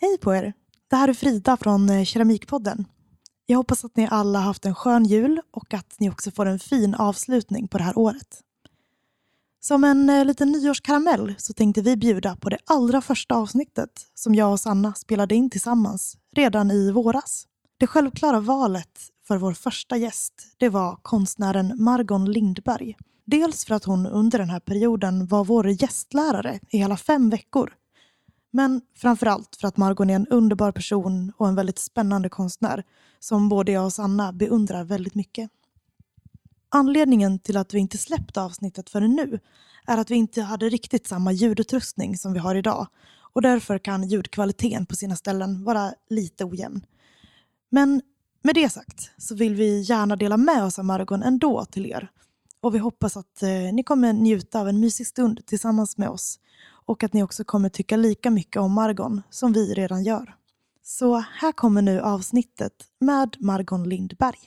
Hej på er! Det här är Frida från eh, Keramikpodden. Jag hoppas att ni alla haft en skön jul och att ni också får en fin avslutning på det här året. Som en eh, liten nyårskaramell så tänkte vi bjuda på det allra första avsnittet som jag och Sanna spelade in tillsammans redan i våras. Det självklara valet för vår första gäst det var konstnären Margon Lindberg. Dels för att hon under den här perioden var vår gästlärare i hela fem veckor men framförallt för att Margon är en underbar person och en väldigt spännande konstnär som både jag och Sanna beundrar väldigt mycket. Anledningen till att vi inte släppte avsnittet förrän nu är att vi inte hade riktigt samma ljudutrustning som vi har idag och därför kan ljudkvaliteten på sina ställen vara lite ojämn. Men med det sagt så vill vi gärna dela med oss av Margon ändå till er och vi hoppas att eh, ni kommer njuta av en mysig stund tillsammans med oss och att ni också kommer tycka lika mycket om Margon som vi redan gör. Så här kommer nu avsnittet med Margon Lindberg.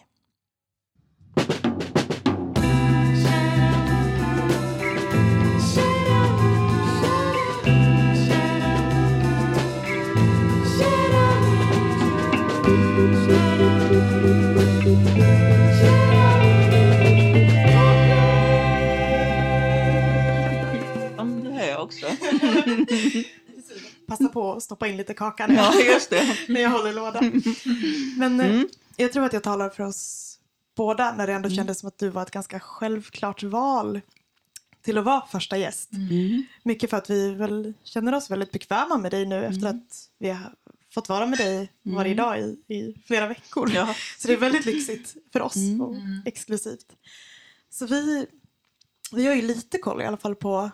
Passa på att stoppa in lite kaka när jag, ja, just det. när jag håller låda. Men eh, mm. jag tror att jag talar för oss båda när det ändå mm. kändes som att du var ett ganska självklart val till att vara första gäst. Mm. Mycket för att vi väl känner oss väldigt bekväma med dig nu mm. efter att vi har fått vara med dig varje mm. dag i, i flera veckor. Ja. Så det är väldigt lyxigt för oss mm. och exklusivt. Så vi, vi har ju lite koll i alla fall på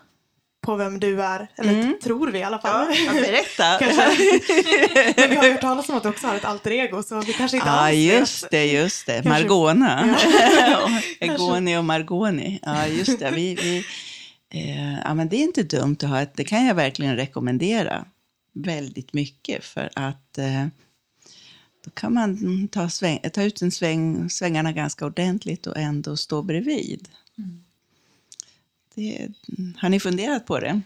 på vem du är. Eller mm. tror vi i alla fall. Ja, berätta. Men vi har ju hört talas om att du också har ett alter ego så vi kanske inte ja, alls just det, just det. Kanske... Margona. Ja. Egoni och Margoni. Ja, just det. Vi, vi, eh, ja, men det är inte dumt att ha ett, det kan jag verkligen rekommendera väldigt mycket för att eh, då kan man ta, sväng, ta ut en sväng, svängarna ganska ordentligt och ändå stå bredvid. Mm. Det, har ni funderat på det?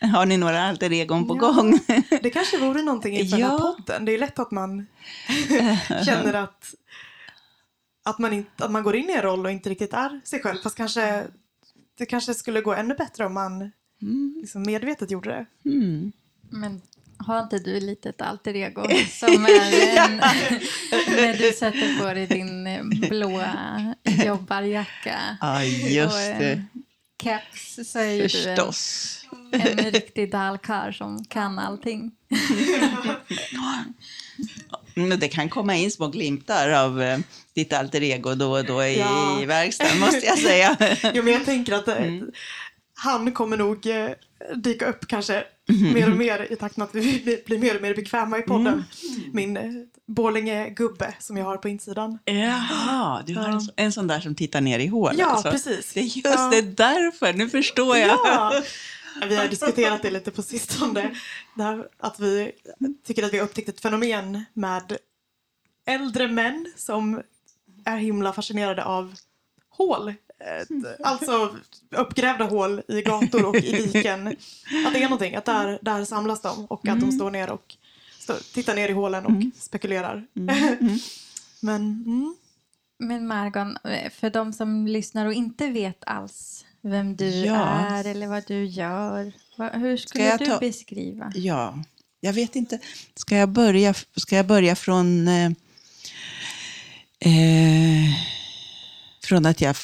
Har ni några alter egon på ja, gång? Det kanske vore någonting inför ja. den här podden. Det är lätt att man känner att, att, man inte, att man går in i en roll och inte riktigt är sig själv. Fast kanske, det kanske skulle gå ännu bättre om man mm. liksom medvetet gjorde det. Mm. Men har inte du lite ett alter ego som är en, när du sätter på dig din blåa jobbarjacka? Ja, just det keps ju Förstås. du en, en riktig dalkar som kan allting. det kan komma in små glimtar av eh, ditt alter ego då och då i, ja. i verkstaden, måste jag säga. jo, men jag tänker att eh, mm. han kommer nog eh, dyka upp kanske mm. mer och mer i takt med att vi blir mer och mer bekväma i podden. Mm. Min eh, Borlänge-gubbe som jag har på insidan. Jaha, du har en, en sån där som tittar ner i hålet. Ja, alltså. precis. Det är just ja. det därför, nu förstår jag. Ja. Vi har diskuterat det lite på sistone. Att vi tycker att vi har upptäckt ett fenomen med äldre män som är himla fascinerade av hål alltså uppgrävda hål i gator och i diken. Att det är någonting, att där, där samlas de och att mm. de står ner och tittar ner i hålen och mm. spekulerar. Mm. mm. Men, mm. Men Margon, för de som lyssnar och inte vet alls vem du ja. är eller vad du gör, hur skulle du ta... beskriva? Ja, jag vet inte. Ska jag börja, ska jag börja från, eh, eh, från att jag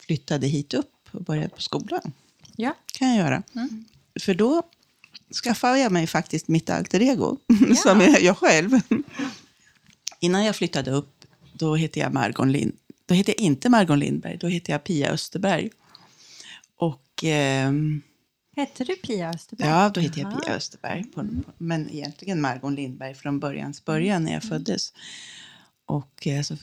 flyttade hit upp och började på skolan. Ja. kan jag göra. Mm. För då skaffade jag mig faktiskt mitt alter ego, ja. som är jag själv. Innan jag flyttade upp, då hette jag Margon Lind. Då hette jag inte Margon Lindberg, då hette jag Pia Österberg. Och... Eh, Hette du Pia Österberg? Ja, då hette jag Pia Österberg. På, mm. men egentligen Margon Lindberg från börjans början när jag mm. föddes. Och eh, så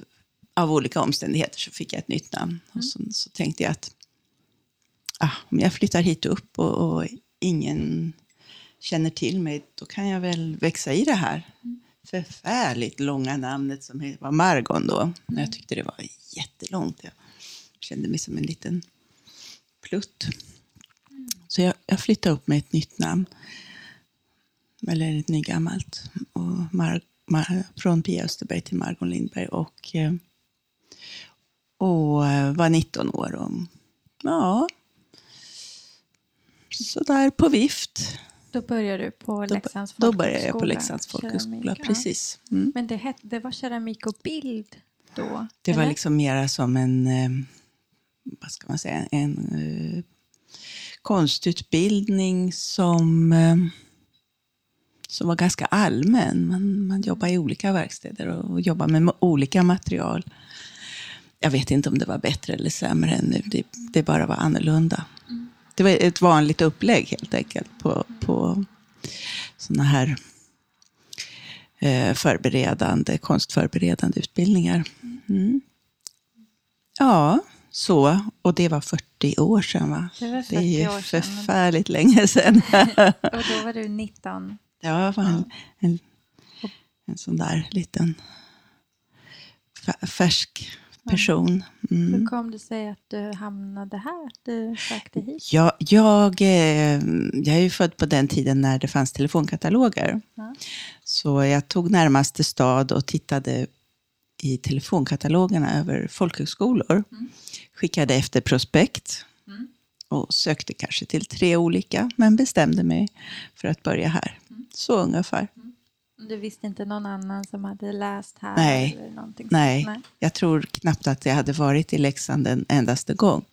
av olika omständigheter så fick jag ett nytt namn. Mm. Och så, så, tänkte jag att ah, om jag flyttar hit upp och, och, ingen känner till mig, då kan jag väl växa i det här mm. förfärligt långa namnet som var Margon då. Mm. Jag tyckte det var jättelångt. Jag kände mig som en liten plutt. Mm. Så jag, jag flyttade upp med ett nytt namn. eller ett nygammalt. Och Mar- Mar- från Pia Österberg till Margot Lindberg. Och, eh, och eh, var 19 år. Och, ja, sådär på vift. Då började du på Leksands då började jag på folkhögskola, Leksands folkhögskola. Precis. Mm. Men det, het, det var keramik och bild då? Det var eller? liksom mera som en, eh, vad ska man säga, en eh, konstutbildning som, eh, som var ganska allmän. Man, man jobbar i olika verkstäder och, och jobbar med olika material. Jag vet inte om det var bättre eller sämre än nu. Det, det bara var annorlunda. Det var ett vanligt upplägg helt enkelt på, på sådana här eh, förberedande, konstförberedande utbildningar. Mm. Ja, så. Och det var 40 år sedan va? Det var 40 Det är ju år sedan. förfärligt länge sedan. Och då var du 19. Jag var en, en, en sån där liten fä- färsk person. Mm. Hur kom det sig att du hamnade här? Att du sökte hit? Jag, jag, eh, jag är ju född på den tiden när det fanns telefonkataloger. Ja. Så jag tog närmaste stad och tittade i telefonkatalogerna över folkhögskolor. Skickade efter prospekt och sökte kanske till tre olika, men bestämde mig för att börja här. Så ungefär. Du visste inte någon annan som hade läst här? Nej. Eller någonting sånt? Nej, jag tror knappt att jag hade varit i Leksand en endaste gång.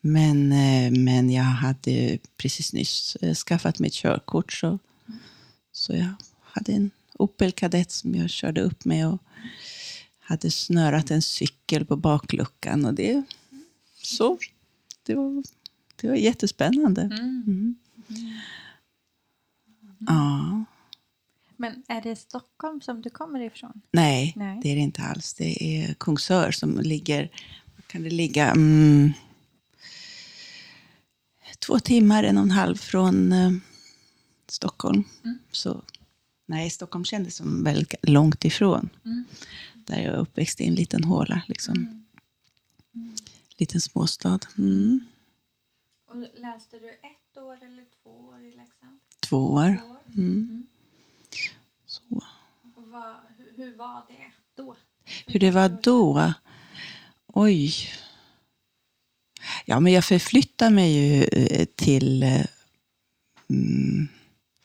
Men, eh, men jag hade precis nyss eh, skaffat mitt körkort. Så, så jag hade en Opel Kadett som jag körde upp med och hade snörat en cykel på bakluckan. Och det, så, det, var, det var jättespännande. Mm. Ja. Men är det Stockholm som du kommer ifrån? Nej, Nej. det är det inte alls. Det är Kungsör som ligger, kan det ligga, mm, två timmar, en och en halv från eh, Stockholm. Så nej, Stockholm kändes som väldigt långt ifrån. Där jag är uppväxt i en liten håla, liksom. Liten småstad. Mm. Och läste du ett år eller två år i Leksand? Två år. Mm. Så. Vad, hur, var det då? Hur det var då? Oj. Ja, men jag förflyttar mig ju eh, till eh, mm,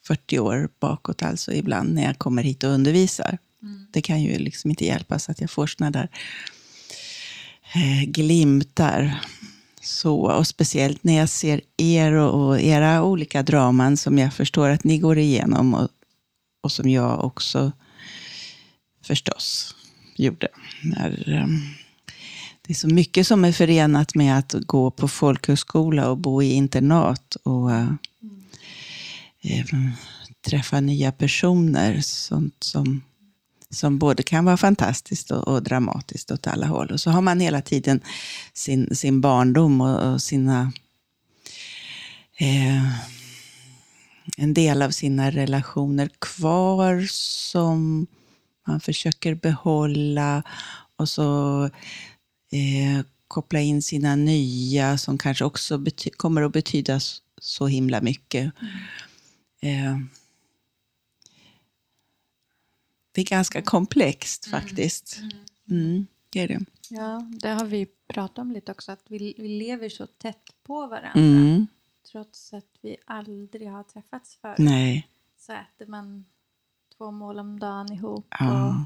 40 år bakåt, alltså ibland när jag kommer hit och undervisar. Det kan ju liksom inte hjälpas att jag får såna där eh, glimtar. Så, och speciellt när jag ser er och, och era olika draman som jag förstår att ni går igenom och, och som jag också förstås gjorde. När, ehm, det är så mycket som är förenat med att gå på folkhögskola och bo i internat och mm. eh, ehm, träffa nya personer. Sånt som, som både kan vara fantastiskt och, och dramatiskt åt alla håll. Och så har man hela tiden sin, sin barndom och, och sina eh, en del av sina relationer kvar som man försöker behålla och så eh, koppla in sina nya som kanske också kommer att betyda så himla mycket. Eh, det är ganska komplext faktiskt. Mm, det är det. Ja, det har vi pratat om lite också, att vi, vi lever så tätt på varandra. Mm, Trots att vi aldrig har träffats förut. nej. Så äter man två mål om dagen ihop och Ja.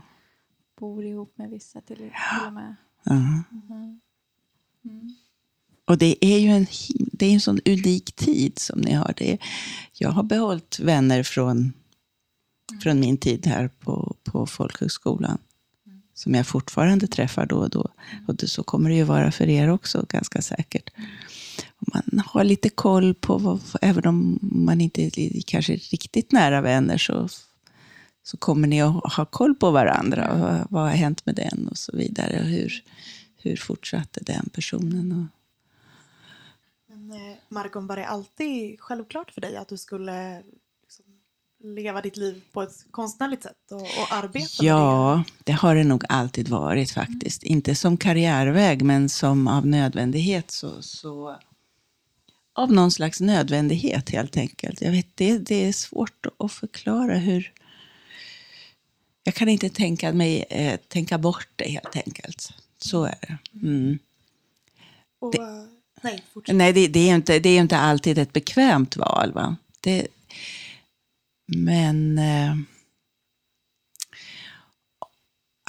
bor ihop med vissa till, till och med. ja. Mm. Och det är ju en, det är en sån unik tid som ni har. Det är, jag har behållit vänner från, från min tid här på, på folkhögskolan. Som jag fortfarande träffar då och då. Och det, så kommer det ju vara för er också, ganska säkert. Och man har lite koll på, vad, även om man inte är kanske riktigt nära vänner, så, så kommer ni att ha koll på varandra. Och vad, vad har hänt med den och så vidare. Och hur, hur fortsatte den personen? Och, Men eh, Margon, var det alltid självklart för dig att du skulle liksom, leva ditt liv på ett konstnärligt sätt och, och arbeta med Ja, det har det nog alltid varit faktiskt. Inte som karriärväg, men som av nödvändighet så, så av någon slags nödvändighet helt enkelt. Jag vet, det, det är svårt att förklara hur... Jag kan inte tänka, mig, eh, tänka bort det helt enkelt. Så är det. Mm. Och, nej, fortsätt. Nej, det, det, är inte, det är inte alltid ett bekvämt val. Va? Det, men... Eh,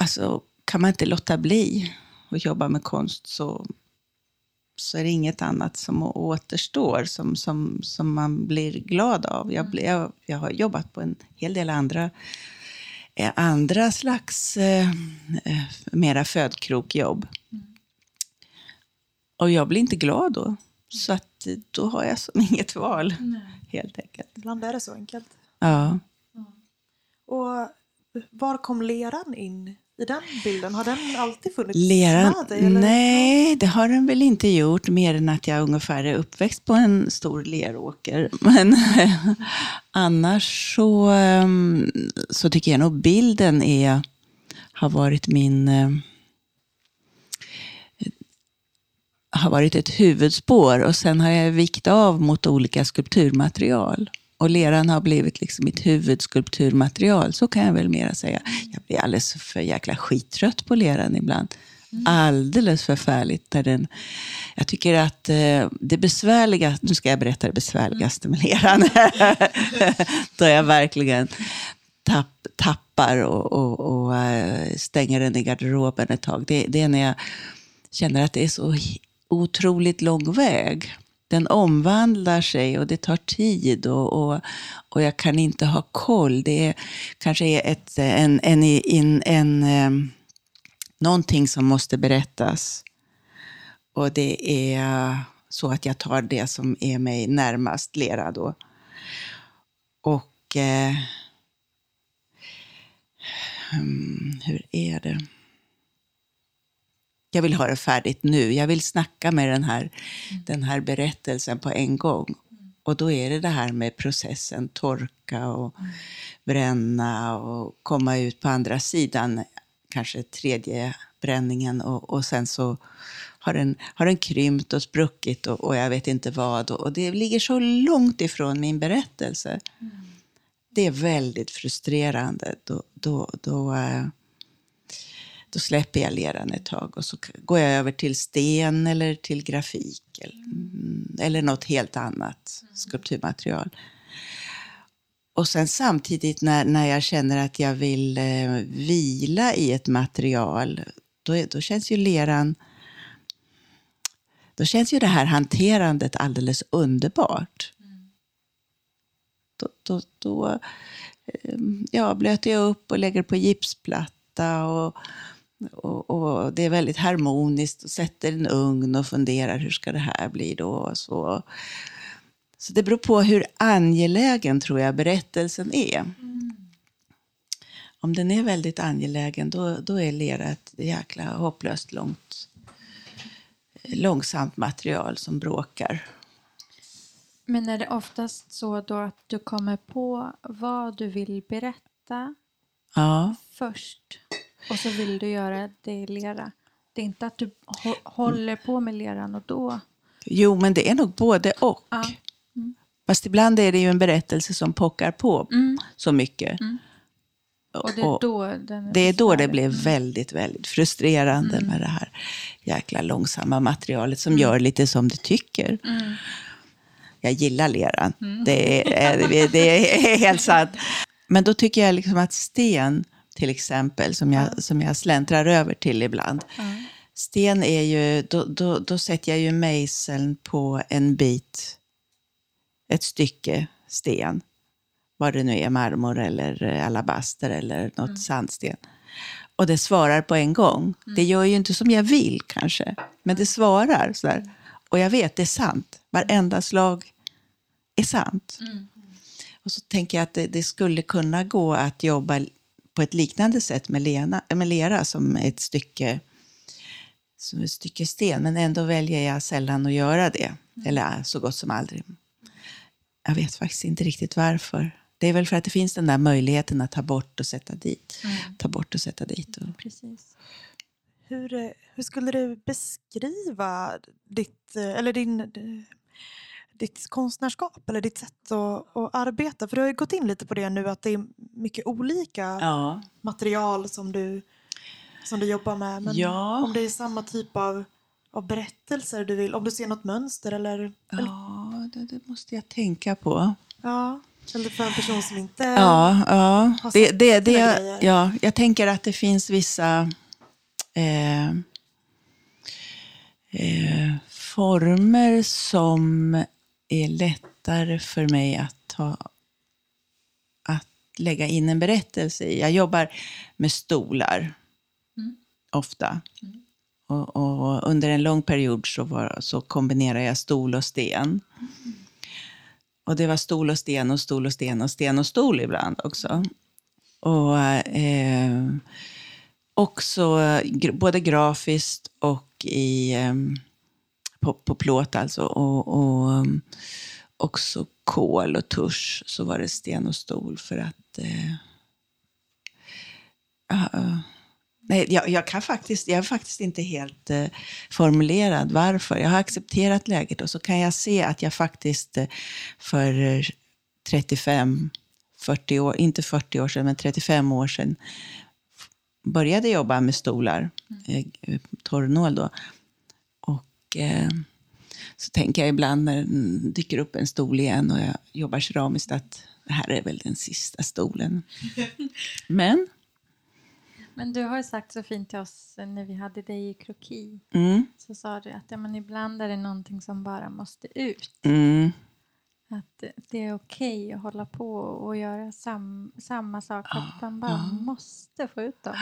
alltså, kan man inte låta bli att jobba med konst så, så är det inget annat som återstår som, som, som man blir glad av. Jag, blir, jag, jag har jobbat på en hel del andra, eh, andra slags eh, eh, mera födkrokjobb. Och jag blir inte glad då. Så att, då har jag som inget val, helt enkelt. Ibland är det så enkelt. Ja. Och var kom leran in i den bilden? Har den alltid funnits Leran? med dig? Eller? Nej, det har den väl inte gjort, mer än att jag ungefär är uppväxt på en stor leråker. Men annars så, ehm, så tycker jag nog bilden är, har varit min eh, har varit ett huvudspår och sen har jag vikt av mot olika skulpturmaterial. Och leran har blivit liksom mitt huvudskulpturmaterial, så kan jag väl mera säga. Jag blir alldeles för jäkla skittrött på leran ibland. Alldeles förfärligt. Där den, jag tycker att eh, det besvärliga, nu ska jag berätta det besvärligaste med leran. Då jag verkligen tapp, tappar och, och, och eh, stänger den i garderoben ett tag. Det, det är när jag känner att det är så otroligt lång väg. Den omvandlar sig och det tar tid och, och, och jag kan inte ha koll. Det är, kanske är ett, en, en, en, en, en, någonting som måste berättas. Och det är så att jag tar det som är mig närmast lera då. Och eh, hmm, hur är det? Jag vill ha det färdigt nu. Jag vill snacka med den här, mm. den här berättelsen på en gång. Och då är det det här med processen, torka och mm. bränna och komma ut på andra sidan, kanske tredje bränningen och, och sen så har den, har den krympt och spruckit och, och jag vet inte vad. Och, och, det ligger så långt ifrån min berättelse. Mm. Det är väldigt frustrerande. Då, då, då, äh, då släpper jag leran ett tag och så går jag över till sten eller till grafik eller, mm, eller något helt annat skulpturmaterial. Och sen samtidigt när, när jag känner att jag vill eh, vila i ett material, då, då känns ju leran då känns ju det här hanterandet alldeles underbart. Då, då, då eh, ja, blöter jag upp och lägger på gipsplatta och, och, och, det är väldigt harmoniskt och sätter en ugn och funderar hur ska det här bli då. Så, så det beror på hur angelägen tror jag berättelsen är. Mm. Om den är väldigt angelägen då, då är lera ett jäkla hopplöst långt, långsamt material som bråkar. Men är det oftast så då att du kommer på vad du vill berätta ja. först? Och så vill du göra det i lera. Det är inte att du håller på med leran och då... Jo, men det är nog både och. Ja. Mm. Fast ibland är det ju en berättelse som pockar på mm. så mycket. Mm. Och det är då, det, är då det blir väldigt, väldigt frustrerande mm. med det här jäkla långsamma materialet som mm. gör lite som det tycker. Mm. Jag gillar leran. Det, är, det är helt sant. Men då tycker jag liksom att sten till exempel, som jag, som jag släntrar över till ibland. Mm. Sten är ju, då, då, då sätter jag ju mejseln på en bit, ett stycke sten. Vad det nu är, marmor eller alabaster eller något mm. sandsten. Och det svarar på en gång. Mm. Det gör ju inte som jag vill kanske, men det svarar. Sådär. Och jag vet, det är sant. Varenda slag är sant. Mm. Och så tänker jag att det, det, skulle kunna gå att jobba på ett liknande sätt med, lena, med lera som ett stycke som ett stycke sten, men ändå väljer jag sällan att göra det. Mm. Eller så gott som aldrig. Jag vet faktiskt inte riktigt varför. Det är väl för att det finns den där möjligheten att ta bort och sätta dit. Mm. Ta bort och sätta dit. Och... Precis. Hur, hur skulle du beskriva ditt, eller din, ditt konstnärskap eller ditt sätt att, att arbeta? För du har ju gått in lite på det nu att det är mycket olika Ja. material som du, som du jobbar med. Men Ja. om det är samma typ av, av berättelser du vill, om du ser något mönster eller, eller Ja, det, det måste jag tänka på. ja, eller för en person som inte... Ja, ja. har Det, sett det, det, grejer. ja. Jag tänker att det finns vissa eh, eh, former som är lättare för mig att, ta, att lägga in en berättelse i. Jag jobbar med stolar ofta. Och, och under en lång period så, var, så kombinerar jag stol och sten. Och det var stol och sten och stol och sten och sten och stol ibland också. Och eh, också både grafiskt och i, eh, på, på plåt alltså. Och, och um, också kol och tusch så var det sten och stol för att eh, eh, Nej, jag, jag, kan faktiskt, jag är faktiskt inte helt eh, formulerad varför. Jag har accepterat läget och så kan jag se att jag faktiskt eh, för eh, 35, 40 år, inte 40 år sedan, men 35 år sedan började jobba med stolar, eh, torrnål då. Och eh, så tänker jag ibland när det dyker upp en stol igen och jag jobbar keramiskt att det här är väl den sista stolen. Men Men du har ju sagt så fint till oss när vi hade dig i kroki. Mm, Så sa du att ja, men ibland är det någonting som bara måste ut. mm, Att det är okej att hålla på och göra sam, samma sak. för att man bara måste få ut dem.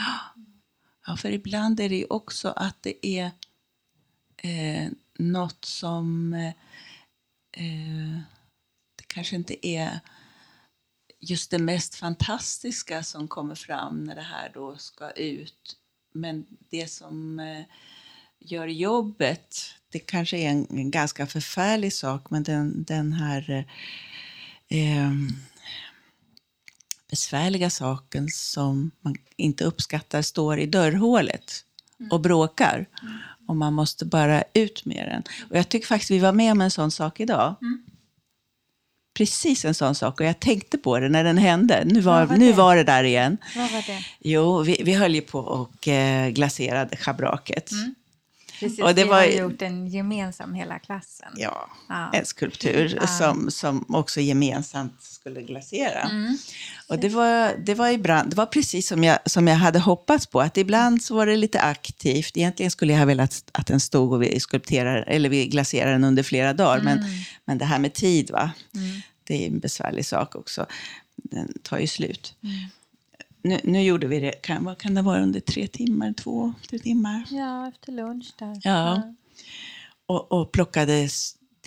Ja, för ibland är det ju också att det är eh, något som eh, eh, det kanske inte är just det mest fantastiska som kommer fram när det här då ska ut. Men det som eh, gör jobbet, det kanske är en, en ganska förfärlig sak, men den, den här eh, eh, besvärliga saken som man inte uppskattar står i dörrhålet och bråkar. Och man måste bara ut med den. Och jag tycker faktiskt vi var med om en sån sak idag. Precis en sån sak. Och jag tänkte på det när den hände. Nu var, var nu det? var det där igen. Vad var det? Jo, vi, vi höll ju på och eh, glaserade schabraket. Precis, Och det vi var har gjort en gemensam hela klassen. Ja, Ja. en skulptur som, som också gemensamt skulle glasera. Och det var, det, var ibland, det var precis som jag, som jag hade hoppats på, att ibland så var det lite aktivt. Egentligen skulle jag ha velat att den stod och vi skulpterar, eller vi glaserar den under flera dagar, men, men det här med tid, va? det är en besvärlig sak också. Den tar ju slut. Nu, nu gjorde vi det, kan, vad kan det vara, under tre timmar, två, tre timmar? Ja, efter lunch där. Ja. och, och plockade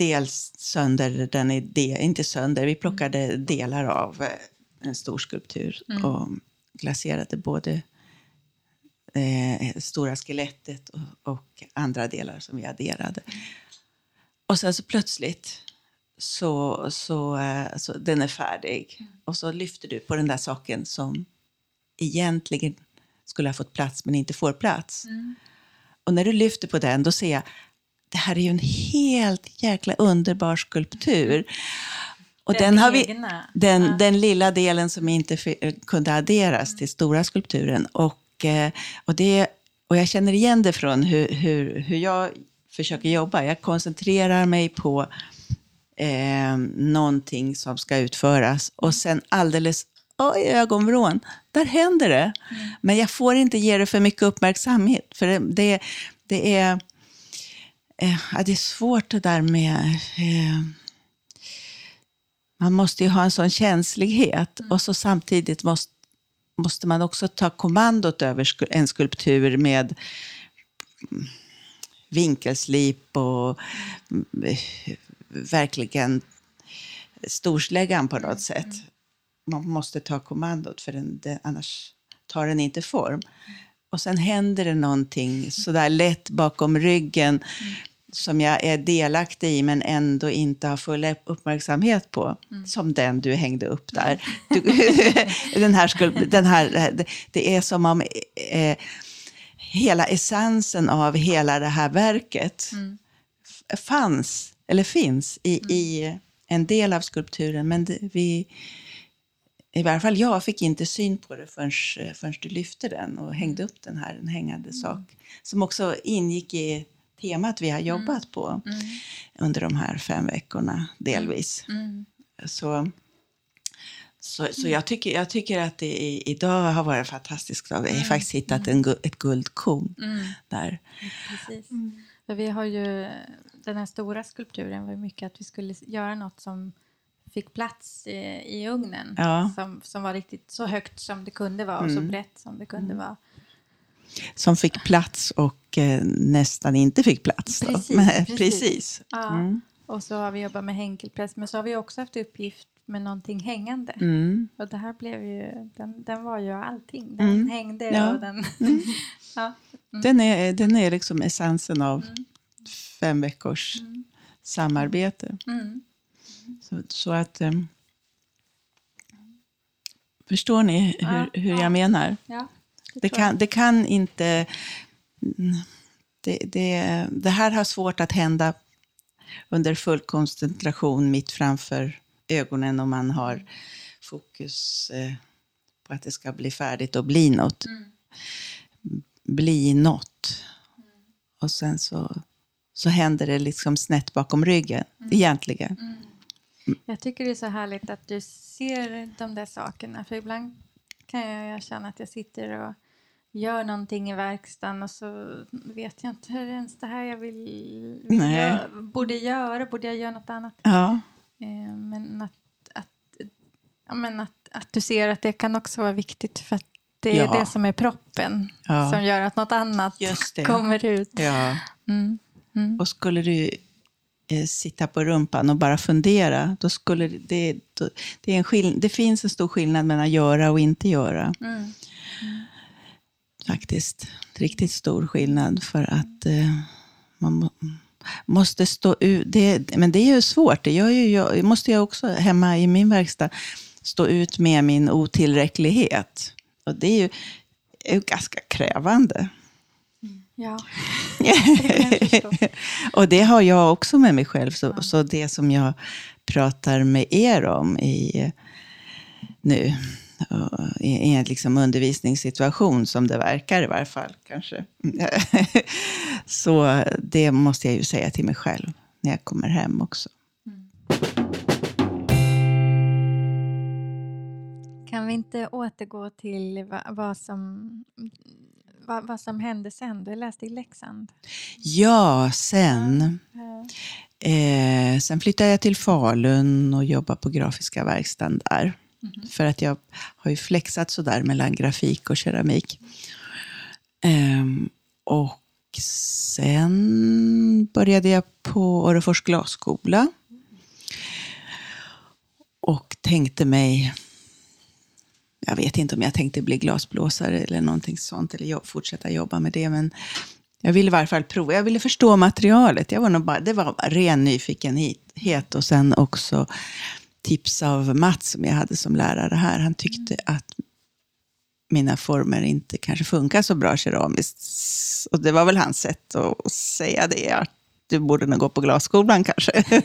dels sönder den idé, inte sönder, vi plockade delar av eh, en stor skulptur och glaserade både eh, stora skelettet och, och andra delar som vi adderade. Och sen så plötsligt så, så, eh, så den är färdig. Och så lyfter du på den där saken som egentligen skulle ha fått plats men inte får plats. Och när du lyfter på den, då ser jag det här är ju en helt jäkla underbar skulptur. Och den, Den har vi, den, Ja. den lilla delen som inte kunde adderas till stora skulpturen. Och, eh, och, det, och jag känner igen det från hur, hur, hur jag försöker jobba. Jag koncentrerar mig på eh, någonting som ska utföras. Och sen alldeles i ögonvrån, där händer det. Men jag får inte ge det för mycket uppmärksamhet. För det, det, det är... Eh, det är svårt det där med... Eh, man måste ju ha en sån känslighet och så samtidigt måste, måste man också ta kommandot över en skulptur med mm, vinkelslip och mm, verkligen storsläggan på något sätt. Man måste ta kommandot för den, den, annars tar den inte form. Och sen händer det någonting sådär lätt bakom ryggen som jag är delaktig i men ändå inte har full uppmärksamhet på. Som den du hängde upp där. Du, den här, skul- den här, det- är som om eh, hela essensen av hela det här verket f- fanns eller finns, i, i en del av skulpturen. Men det, vi, i varje fall jag fick inte syn på det förrän, förrän du lyfte den och hängde upp den här, en hängande sak. Som också ingick i temat vi har jobbat på under de här fem veckorna, delvis. Mm. Så, så, så jag, tycker, jag tycker att det i, idag har varit fantastiskt. Vi har faktiskt hittat en, ett guldkorn Mm. där. Precis. För vi har ju, den här stora skulpturen var ju mycket att vi skulle göra något som fick plats i, i ugnen. Ja. Som, som var riktigt så högt som det kunde vara och så brett som det kunde vara. Som fick plats och eh, nästan inte fick plats. Precis, Men, precis. precis. Ja. Mm. Och så har vi jobbat med hänkelpress, men så har vi också haft uppgift med någonting hängande. Mm. Och det här blev ju, den, den var ju allting. Den Mm. hängde Ja. och den... ja. Den, är, den är liksom essensen av fem veckors samarbete. Mm. Så, så att... em, förstår ni hur, Ja, hur ja. jag menar? ja Det jag. kan, det kan inte... mm, Det, det, det här har svårt att hända under full koncentration mitt framför ögonen om man har fokus eh, på att det ska bli färdigt och bli något. Bli något. Och sen så, så händer det liksom snett bakom ryggen, egentligen. Jag tycker det är så härligt att du ser de där sakerna. För ibland kan jag känna att jag sitter och gör någonting i verkstaden och så vet jag inte hur ens det här jag vill, vill gö- borde göra. Borde jag göra något annat? Ja, Eh, men att, att, ja, men att, att du ser att det kan också vara viktigt för att det är Ja. det som är proppen som gör att något annat kommer ut. Mm. Mm. Och skulle du eh, sitta på rumpan och bara fundera, då skulle det, då, det, är en skill, det finns en stor skillnad mellan göra och inte göra. Mm. Faktiskt. Riktigt stor skillnad för att eh, man må, måste stå ut. Det, men det är ju svårt. Det gör ju jag, måste jag också hemma i min verkstad stå ut med min otillräcklighet. Och det är ju, är ganska krävande. Ja, det och det har jag också med mig själv. Så, så det som jag pratar med er om i, nu, och i en liksom undervisningssituation, som det verkar i varje fall, kanske. så det måste jag ju säga till mig själv när jag kommer hem också. Kan vi inte återgå till va, vad, som, va, vad som hände sen? Du läste i Leksand. Ja, sen. Ja. Eh, sen flyttade jag till Falun och jobbade på Grafiska verkstaden där. För att jag har ju flexat sådär mellan grafik och keramik. Ehm, och sen började jag på Orrefors glasskola. Och tänkte mig, jag vet inte om jag tänkte bli glasblåsare eller någonting sånt, eller jobb, fortsätta jobba med det, men jag ville i varje fall prova. Jag ville förstå materialet. Jag var nog bara, det var ren nyfikenhet och sen också tips av Mats som jag hade som lärare här. Han tyckte att mina former inte kanske funkar så bra keramiskt. Och det var väl hans sätt att säga det, att du borde nog gå på glasskolan kanske.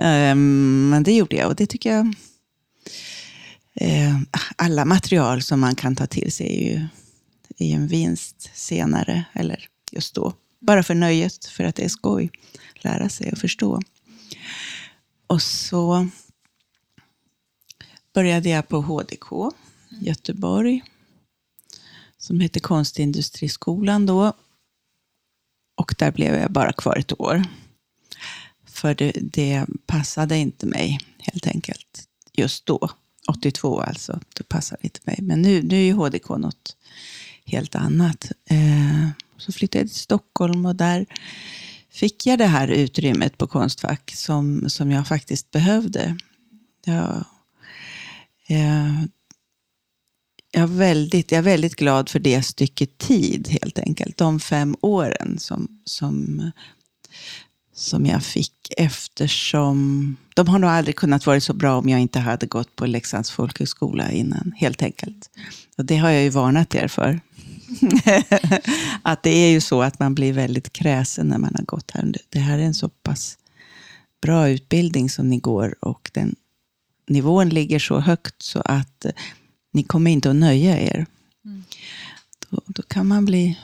Ehm, Men det gjorde jag och det tycker jag eh, Alla material som man kan ta till sig är ju är ju en vinst senare, eller just då. Bara för nöjet, för att det är skoj. Lära sig och förstå. Och så började jag på HDK Göteborg. Som hette Konstindustriskolan då. Och där blev jag bara kvar ett år. För det, det passade inte mig helt enkelt. Just då. 82 alltså. Det passar inte mig. Men nu, nu är ju HDK något helt annat. Eh, så flyttade jag till Stockholm och där fick jag det här utrymmet på Konstfack som, som jag faktiskt behövde. Jag, eh, jag, är väldigt, jag är väldigt glad för det stycket tid helt enkelt. De fem åren som, som, som jag fick eftersom de har nog aldrig kunnat vara så bra om jag inte hade gått på Leksands folkhögskola innan, helt enkelt. Och det har jag ju varnat er för. att det är ju så att man blir väldigt kräsen när man har gått här. Det här är en så pass bra utbildning som ni går och den nivån ligger så högt så att eh, ni kommer inte att nöja er. Mm. Då, då kan man bli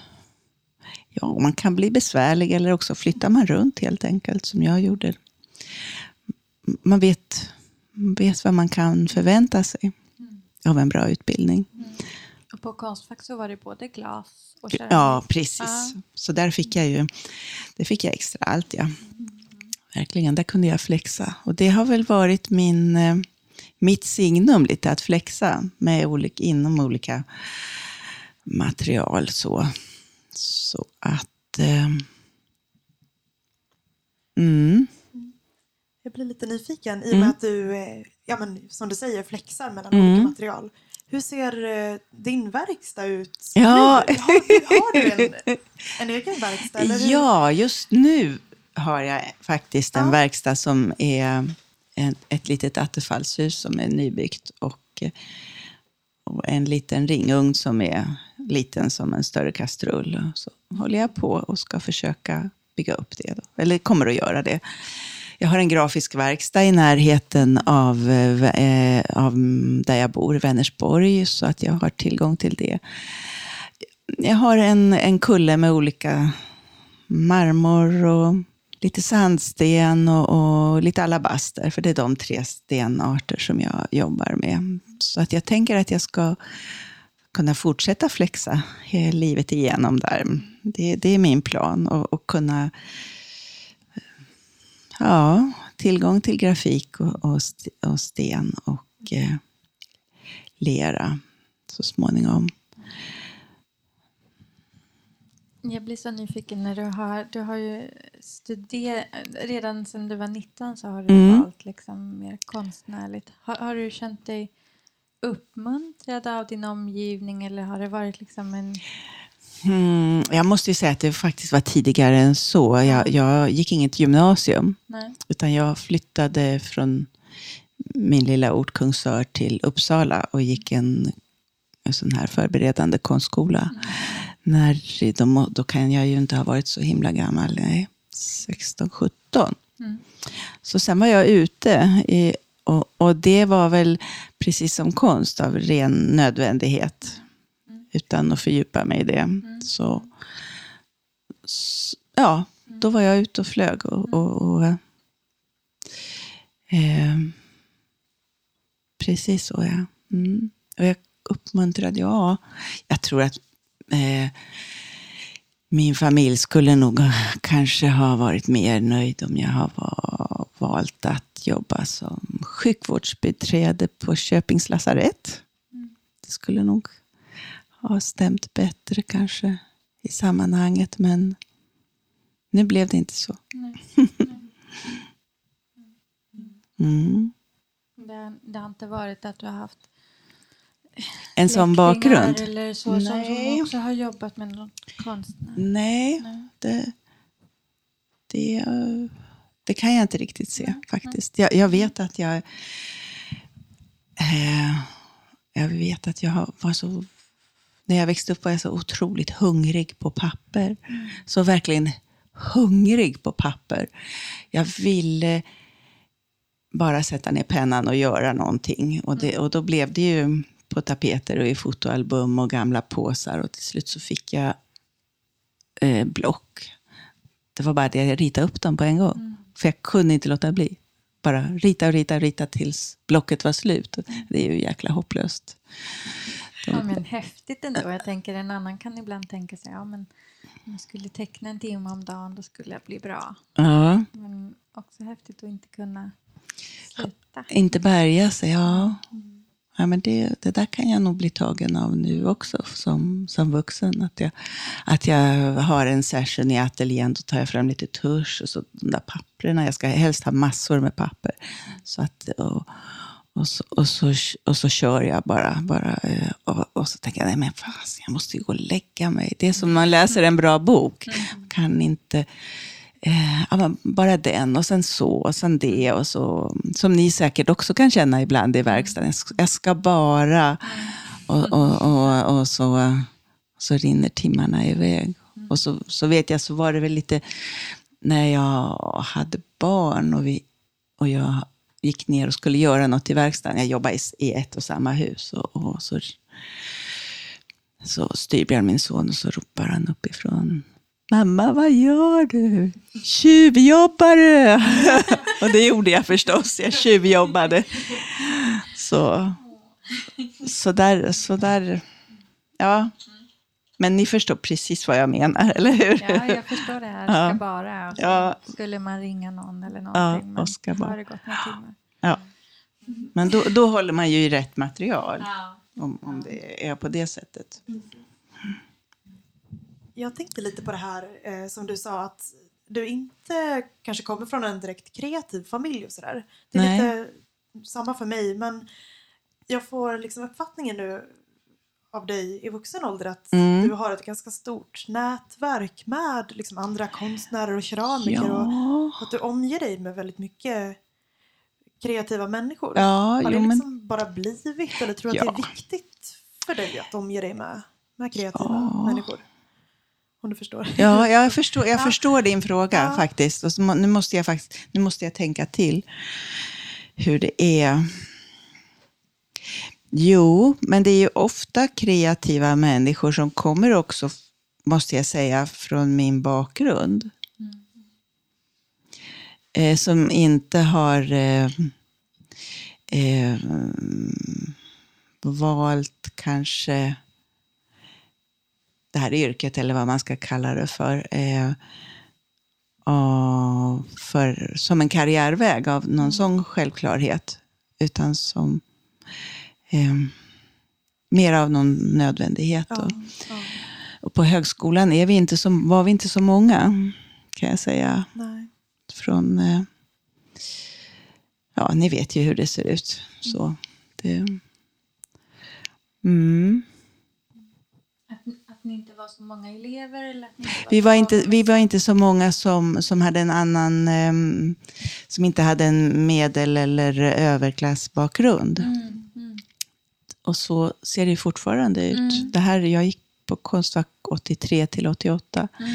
ja, man kan bli besvärlig eller också flyttar man runt helt enkelt som jag gjorde. Man vet, man vet vad man kan förvänta sig Mm. av en bra utbildning. Och på Konstfack så var det både glas och keramik. Ja, precis. Ja. Så där fick jag ju det fick jag extra allt. Ja. Verkligen, där kunde jag flexa. Och det har väl varit min, eh, mitt signum lite, att flexa med olika, inom olika material. Så, så att... Eh, mm, Jag blir lite nyfiken i och med Mm. att du, eh, ja, men, som du säger, flexar mellan Mm. olika material. Hur ser eh, din verkstad ut Ja. nu? Har har du en, en egen verkstad? Eller? Ja, just nu har jag faktiskt en Ja. verkstad som är en, ett litet attefallshus som är nybyggt och, och en liten ringugn som är liten som en större kastrull. Och Så håller jag på och ska försöka bygga upp det. Då. Eller kommer att göra det. Jag har en grafisk verkstad i närheten av, eh, av där jag bor, Vänersborg, så att jag har tillgång till det. Jag har en, en kulle med olika marmor och lite sandsten och, och lite alabaster. För det är de tre stenarter som jag jobbar med. Så att jag tänker att jag ska kunna fortsätta flexa livet igenom där. Det, det är min plan. Och, och kunna ja, tillgång till grafik och, och, och sten och eh, lera så småningom. Jag blir så nyfiken när du har, du har ju studerat, redan sedan du var 19 så har du Mm. valt liksom mer konstnärligt. Har, har du känt dig uppmuntrad av din omgivning eller har det varit liksom en... Mm, jag måste ju säga att det faktiskt var tidigare än så. Jag, jag gick inget gymnasium, Nej. utan jag flyttade från min lilla ort Kungsör till Uppsala och gick en, en sån här förberedande konstskola. När, då, då kan jag ju inte ha varit så himla gammal, nej, 16, 17. Mm. Så sen var jag ute i, och, och det var väl precis som konst av ren nödvändighet. Utan att fördjupa mig i det. Så, s- ja, då var jag ute och flög. Och, och, och, eh, precis så, ja. Mm. Och jag uppmuntrade, ja. Jag tror att eh, min familj skulle nog kanske ha varit mer nöjd om jag har va- valt att jobba som sjukvårdsbiträde på Köpings lasarett. Det skulle nog ha stämt bättre kanske i sammanhanget, men nu blev det inte så. Mm. Det, det har inte varit att du har haft En sån bakgrund? Eller så, som, som Nej. också har jobbat med något konstnär. Nej, Nej. det, det, det kan jag inte riktigt se faktiskt. Jag, jag vet att jag... Eh, jag vet att jag var så... När jag växte upp var jag så otroligt hungrig på papper. Så verkligen hungrig på papper. Jag ville bara sätta ner pennan och göra någonting. Och, det, och då blev det ju på tapeter och i fotoalbum och gamla påsar. Och till slut så fick jag eh, block. Det var bara det, jag ritade upp dem på en gång. För jag kunde inte låta bli. Bara rita och rita och rita tills blocket var slut. Det är ju jäkla hopplöst. Ja, men häftigt ändå. Jag tänker en annan kan ibland tänka sig, ja men om jag skulle teckna en timme om dagen då skulle jag bli bra. Ja, Men också häftigt att inte kunna sluta. inte bärga sig, ja. Ja men det, det där kan jag nog bli tagen av nu också som, som vuxen. Att jag, att jag har en session i ateljén, då tar jag fram lite tusch och så de där papperna. Jag ska helst ha massor med papper. Så att, och, och, så, och, så, och så kör jag bara. bara eh, och, och så tänker jag, nej men fast, jag måste ju gå och lägga mig. Det är som man läser en bra bok. Kan inte... Eh, bara den och sen så och sen det och så. Som ni säkert också kan känna ibland i verkstaden. Jag ska, bara... Och, och, och, och så... Så rinner timmarna iväg. Och så, så vet jag, så var det väl lite när jag hade barn och, vi, och jag gick ner och skulle göra något i verkstaden. Jag jobbade i, i ett och samma hus. Och, och så, så Styrbjörn, min son, och så ropar han uppifrån. Mamma, vad gör du? Tjuvjobbar du? och det gjorde jag förstås. Jag tjuvjobbade. Så, så där, så där, ja. Men ni förstår precis vad jag menar, eller hur? Ja, jag förstår det här. Ska Ja. bara. Ja. Skulle man ringa någon eller Ja, någonting. men och ska bara. har det gått några timmar. Ja. Men då, då håller man ju i rätt material. Ja. Om, om det är på det sättet. Jag tänkte lite på det här eh, som du sa att du inte kanske kommer från en direkt kreativ familj och sådär. Det är Nej. lite samma för mig men jag får liksom uppfattningen nu av dig i vuxen ålder att Mm. du har ett ganska stort nätverk med liksom andra konstnärer och keramiker och Ja, att du omger dig med väldigt mycket kreativa människor. ja har det jo, men, liksom bara blivit eller tror du att det Ja. är viktigt för dig att omge dig med, med kreativa Ja. människor? Om du förstår. ja, jag, förstår, jag Ja. förstår din fråga Ja. faktiskt. Och så, nu, måste jag faktiskt. nu måste jag tänka till hur det är. Jo, men det är ju ofta kreativa människor som kommer också, måste jag säga, från min bakgrund. Eh, som inte har eh, eh, valt kanske det här yrket, eller vad man ska kalla det för, eh, för som en karriärväg av någon sån självklarhet. Utan som eh, mer av någon nödvändighet. Ja, Och, ja, och på högskolan är vi inte så, var vi inte så många, kan jag säga. nej. Från, eh, ja, ni vet ju hur det ser ut. Så det, mm. Att, ni inte var så många elever? Eller att ni inte var Vi var inte, vi var inte så många som, som hade en annan, ehm, som inte hade en medel eller överklassbakgrund. Mm, mm. Och så ser det fortfarande ut. Mm. Det här, jag gick på Konstfack 83 till 88. Mm.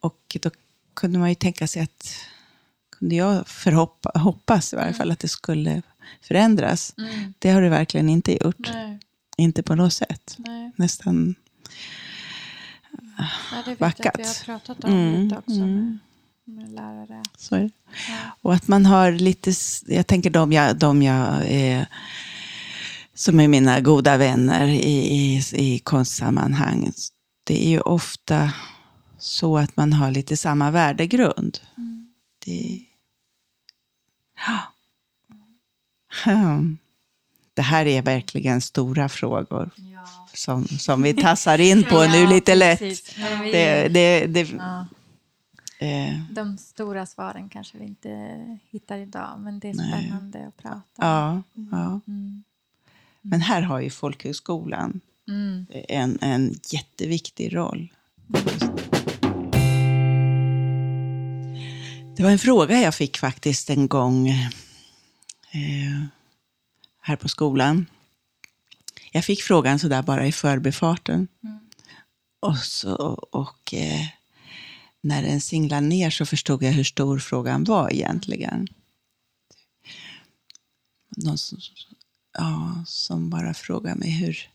Och då kunde man ju tänka sig att, kunde jag förhoppa, hoppas i varje fall att det skulle förändras. Mm. Det har det verkligen inte gjort. Nej, Inte på något sätt. nej. Nästan, Ja, det vet jag att vi Backat. har pratat om Mm, lite också mm. med, med lärare. så är det. Ja. Och att man har lite, jag tänker de jag, de jag eh, som är mina goda vänner i, i, i konstsammanhang. Det är ju ofta så att man har lite samma värdegrund. Mm. Det, ja. Hmm. det här är verkligen stora frågor. Som, som vi tassar in på nu lite lätt. vi- Det, det, det, ja, eh, de stora svaren kanske vi inte hittar idag, men det är Nej. spännande att prata om. ja, ja. Mm. Men här har ju folkhögskolan Mm. en, en jätteviktig roll. Det var en fråga jag fick faktiskt en gång eh, här på skolan. Jag fick frågan sådär bara i förbifarten. Mm. Och, så, och eh, när den singlade ner så förstod jag hur stor frågan var egentligen. Någon som, ja, som bara frågade mig hur...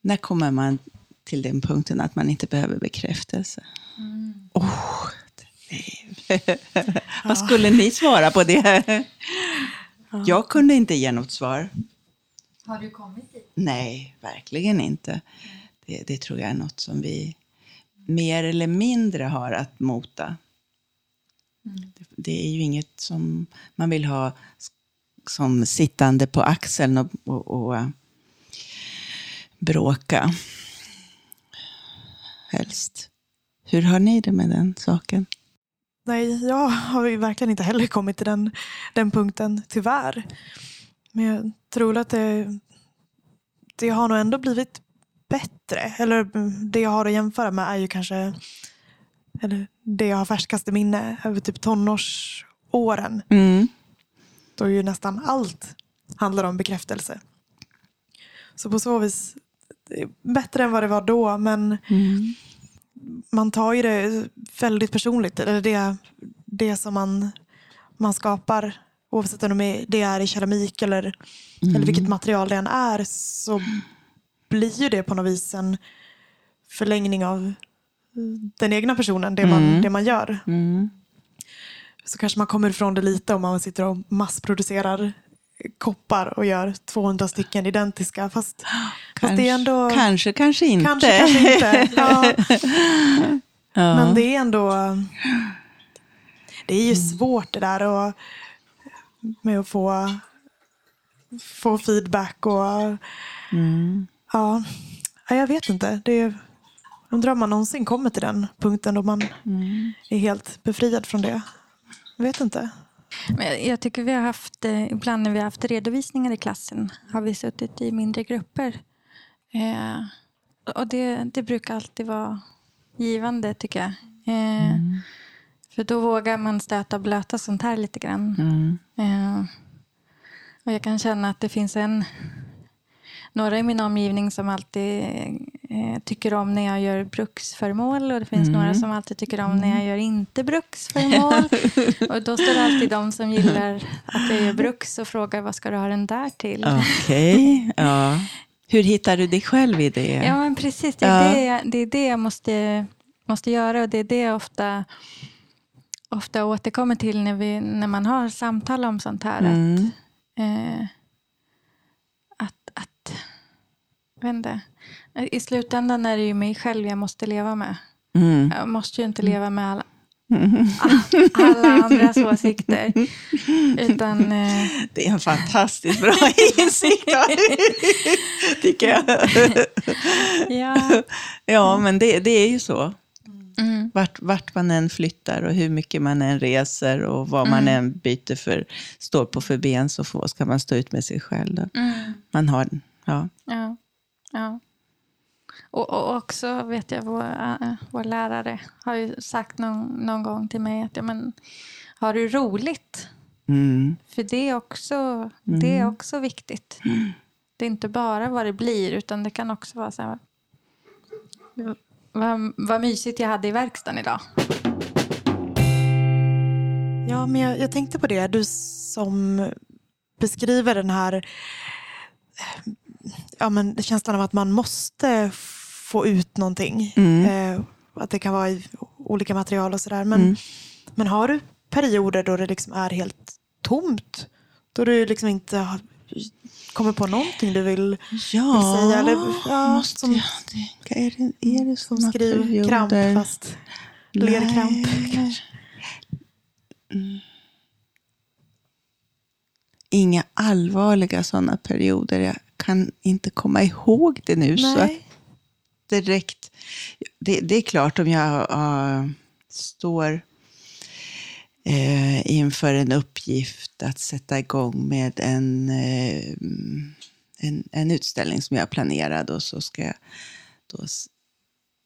När kommer man till den punkten att man inte behöver bekräftelse? Mm. Oh, Vad skulle ni svara på det? Jag kunde inte ge något svar. Har du kommit dit? Nej, verkligen inte. Det, det tror jag är något som vi mer eller mindre har att mota. Mm. Det, det är ju inget som man vill ha som sittande på axeln och, och, och eh, bråka. Helst. Hur har ni det med den saken? Nej, jag har verkligen inte heller kommit till den, den punkten, tyvärr. Men jag tror att det, det har nog ändå blivit bättre. Eller det jag har att jämföra med är ju kanske eller det jag har färskaste minne över typ tonårsåren. Mm. Då ju nästan allt handlar om bekräftelse. Så på så vis bättre än vad det var då, men Mm. man tar ju det väldigt personligt. Eller det, det som man, man skapar, oavsett om det är- det är i keramik eller, eller vilket material det än är, så blir ju det på något vis en förlängning av den egna personen, det man, Mm. det man gör. Mm. Så kanske man kommer ifrån det lite om man sitter och massproducerar koppar och gör 200 stycken identiska. Fast, fast det är ändå... kanske, kanske inte. Kanske, kanske inte. Ja. Ja. Men det är ändå... Det är ju svårt det där och, med att få, få feedback och... Mm. Ja, jag vet inte. Det är, undrar om man någonsin kommer till den punkten då man Mm. är helt befriad från det. Jag vet inte. Men jag- tycker vi har haft, eh, ibland när vi har haft redovisningar i klassen, har vi suttit i mindre grupper. Eh, och det, det brukar alltid vara givande tycker jag. Eh, för då vågar man stöta och blöta sånt här lite grann. Mm. Eh, och jag kan känna att det finns en några i min omgivning som alltid eh, tycker om när jag gör bruksföremål och det finns några som alltid tycker om när jag gör inte bruksföremål. och då står det alltid de som gillar att jag gör bruks och frågar vad ska du ha den där till? Okej. Ja. Hur hittar du dig själv i det? Ja, men precis. Det är, Ja. det, jag- det, är det jag måste, måste göra och det är det jag ofta, ofta återkommer till när, vi, när man har samtal om sånt här. Mm. Att, eh, att, att inte. I slutändan är det ju mig själv jag måste leva med. Mm. Jag måste ju inte leva med alla, alla andras åsikter. Utan, eh, Det är en fantastiskt bra insikt, tycker jag. ja, Ja, men det, det är ju så. Mm, Vart, vart man än flyttar och hur mycket man än reser och vad man än byter för, står på för ben så får, ska man stå ut med sig själv. Mm. Man har, ja. Ja. ja. Och, och också vet jag, vår, äh, vår lärare har ju sagt någon, någon gång till mig att ja, men, har du roligt? Mm. För det är också, det är också viktigt. Det är inte bara vad det blir, utan det kan också vara så här... Vad, vad mysigt jag hade i verkstaden idag. Ja, men jag, jag tänkte på det. Du som beskriver den här ja, men känslan av att man måste få ut någonting. Mm. Eh, att det kan vara i olika material och sådär. Men, Mm. men har du perioder då det liksom är helt tomt? Då du liksom inte har, kommer på någonting du vill, Ja, vill säga? Eller, ja, måste som, jag tänka. Är det, är det som skrivkramp fast lerkramp kanske. Mm. Inga allvarliga sådana perioder. Jag kan inte komma ihåg det nu. Så Nej. direkt. Det, det är klart om jag uh, står eh, inför en uppgift att sätta igång med en, eh, en, en utställning som jag planerade. och så ska jag då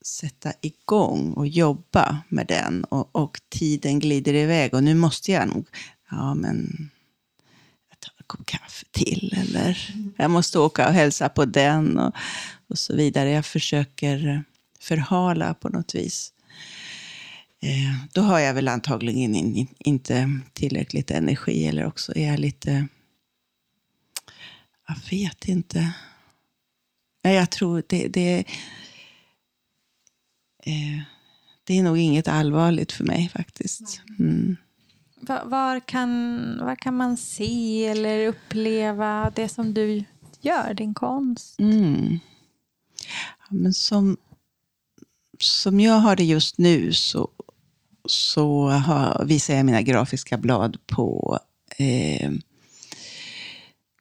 sätta igång och jobba med den och, och tiden glider iväg och nu måste jag nog, ja men jag tar en kopp kaffe till eller jag måste åka och hälsa på den och, och så vidare. Jag försöker förhala på något vis. Eh, då har jag väl antagligen in, in, inte tillräckligt energi eller också är jag lite, jag vet inte. Nej, jag tror det, det, eh, det är nog inget allvarligt för mig faktiskt. Mm. Var, var, kan, var kan man se eller uppleva det som du gör, din konst? Mm. Ja, men som, som jag har det just nu så, så har, visar jag mina grafiska blad på eh,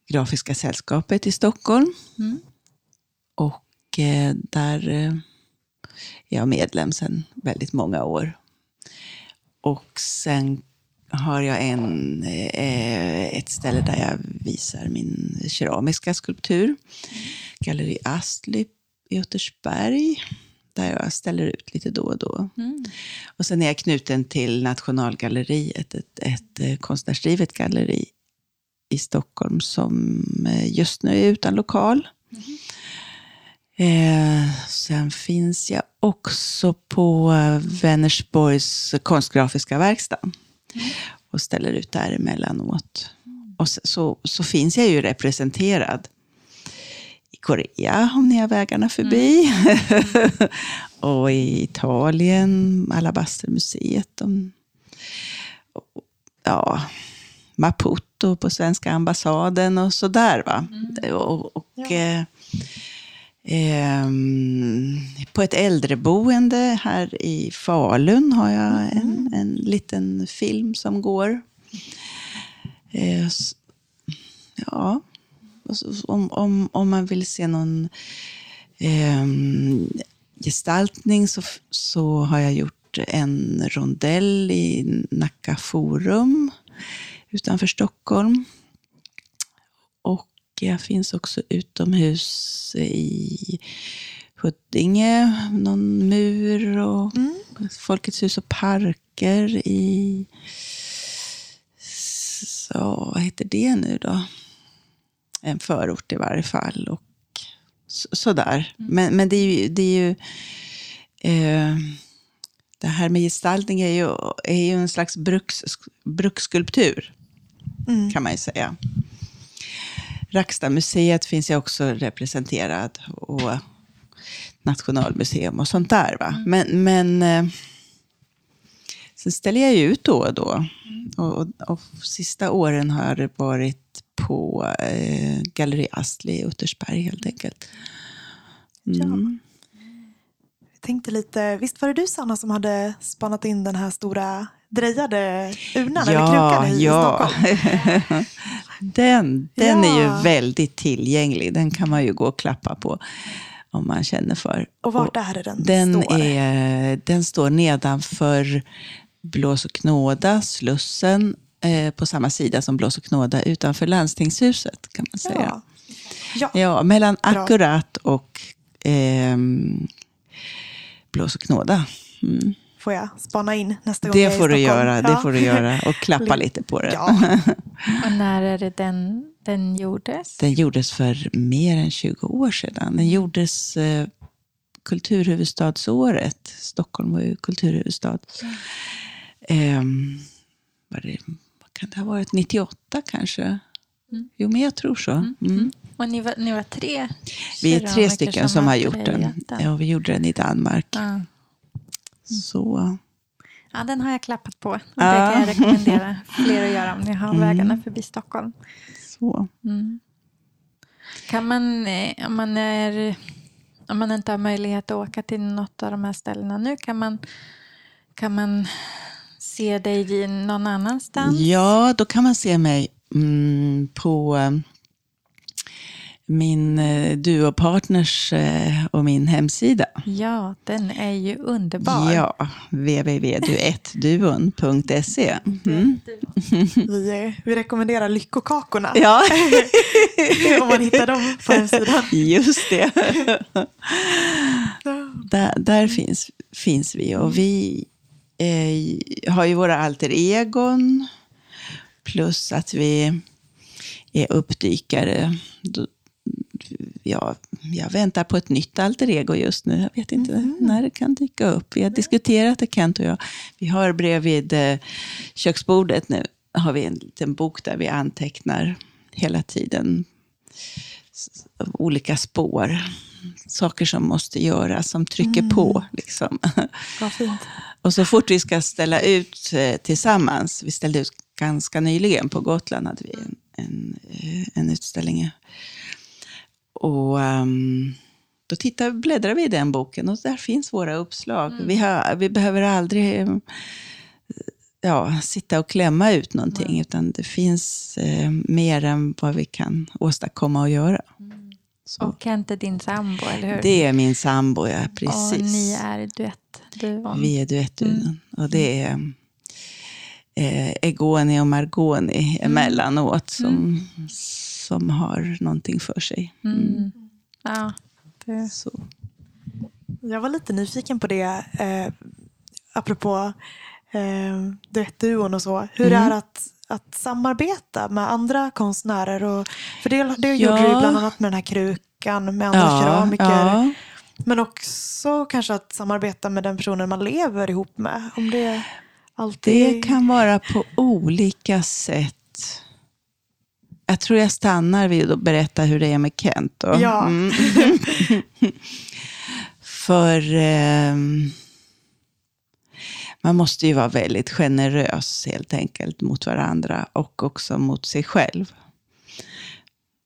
Grafiska sällskapet i Stockholm. Mm. Och eh, där eh, är jag medlem sedan väldigt många år. Och sen har jag en, eh, ett ställe där jag visar min keramiska skulptur. Galleri Astley i Götersberg. Där jag ställer ut lite då och då. Mm. Och sen är jag knuten till Nationalgalleriet, ett, ett eh, konstnärsdrivet galleri i Stockholm som eh, just nu är utan lokal. Eh, sen finns jag också på Vänersborgs konstgrafiska verkstad och ställer ut där emellanåt. Och så, så, så finns jag ju representerad Korea, om ni har vägarna förbi. och i Italien, Alabastermuseet. och- Ja, Maputo på svenska ambassaden och sådär. Va? Och, och, Ja. eh, ehm, på ett äldreboende här i Falun har jag en, en liten film som går. Eh, ja, om, om, om man vill se någon ehm, gestaltning så, så har jag gjort en rondell i Nacka Forum utanför Stockholm. Och jag finns också utomhus i Huddinge, någon mur och Folkets hus och parker i... Så, vad heter det nu då? En förort i varje fall. Och så, sådär. Men, men det är ju... Det, är ju eh, det här med gestaltning är ju, är ju en slags bruks, bruksskulptur, Mm. kan man ju säga. Rackstadmuseet finns ju också representerad. Och Nationalmuseum och sånt där. Va? Men, men eh, sen ställer jag ut då och då. Och, och, och sista åren har det varit på eh, Galleri Astley i Uttersberg helt enkelt. Mm. Jag tänkte lite, visst var det du Sanna som hade spanat in den här stora drejade urnan eller krukan i, i Stockholm? den den är Ja. ju väldigt tillgänglig. Den kan man ju gå och klappa på om man känner för. Och vart är det den, Den, står? är, den står nedanför Blås och knåda, Slussen, eh, på samma sida som Blås och knåda utanför landstingshuset kan man säga. ja. Ja. Ja, mellan Bra. Akkurat och ehm, Blås och knåda. Mm. får jag spana in nästa gång jag är Det i får du göra, det Ja. får du göra och klappa lite på det. Ja, Och när är det den, den gjordes? Den gjordes för mer än 20 år sedan. Den gjordes eh, kulturhuvudstadsåret. Stockholm var ju kulturhuvudstad. Ehm, var det, kan det ha varit? 98 kanske? Mm. Jo, men jag tror så. Mm. Och ni var, ni var tre Vi är tre stycken som har gjort den. Ja, vi gjorde den i Danmark. Ja. Så, ja, den har jag klappat på. Och Ja. Det kan jag rekommendera fler att göra om ni har Mm. vägarna förbi Stockholm. så. Mm. Kan man, eh, om man, är, om man inte har möjlighet att åka till något av de här ställena nu, kan man, kan man se dig i någon annanstans? Ja, då kan man se mig mm, på eh, min eh, duopartners eh, och min hemsida. Ja, den är ju underbar. Ja, www.duettduon.se. Mm. vi, vi rekommenderar lyckokakorna Ja, om man hittar dem på hemsidan. just det. Där, där finns, finns vi och vi eh, har ju våra alter egon plus att vi är uppdykare. Ja, jag väntar på ett nytt alter ego just nu. Jag vet inte när det kan dyka upp. Vi har diskuterat det, Kent och jag. Vi har bredvid eh, köksbordet nu har vi en liten bok där vi antecknar hela tiden olika spår. Saker som måste göras, som trycker på. Liksom. Vad fint. Och så fort vi ska ställa ut eh, tillsammans, vi ställde ut ganska nyligen på Gotland, hade vi en, en, eh, en utställning. Och ehm, då tittar, bläddrar vi i den boken och där finns våra uppslag. Vi, har, vi behöver aldrig eh, ja, sitta och klämma ut någonting, utan det finns eh, mer än vad vi kan åstadkomma och göra. Så. Och Kent är din sambo, eller hur? Det är min sambo, ja, precis. Och ni är duettduon. Vi är duettduon. Och det är eh, Egoni och Margoni emellanåt som, som har någonting för sig. Mm. Ja, det, Så. Jag var lite nyfiken på det, eh, apropå eh, duettduon och så. Hur det Mm. är att, att samarbeta med andra konstnärer. Och, för det, det Ja. gjorde du bland annat med den här kruk, veckan med andra Ja, keramiker. ja. Men också kanske att samarbeta med den personen man lever ihop med. Om det alltid... Det kan vara på olika sätt. Jag tror jag stannar vid att berätta hur det är med Kent. Då. Ja. Mm. För ehm, man måste ju vara väldigt generös helt enkelt mot varandra och också mot sig själv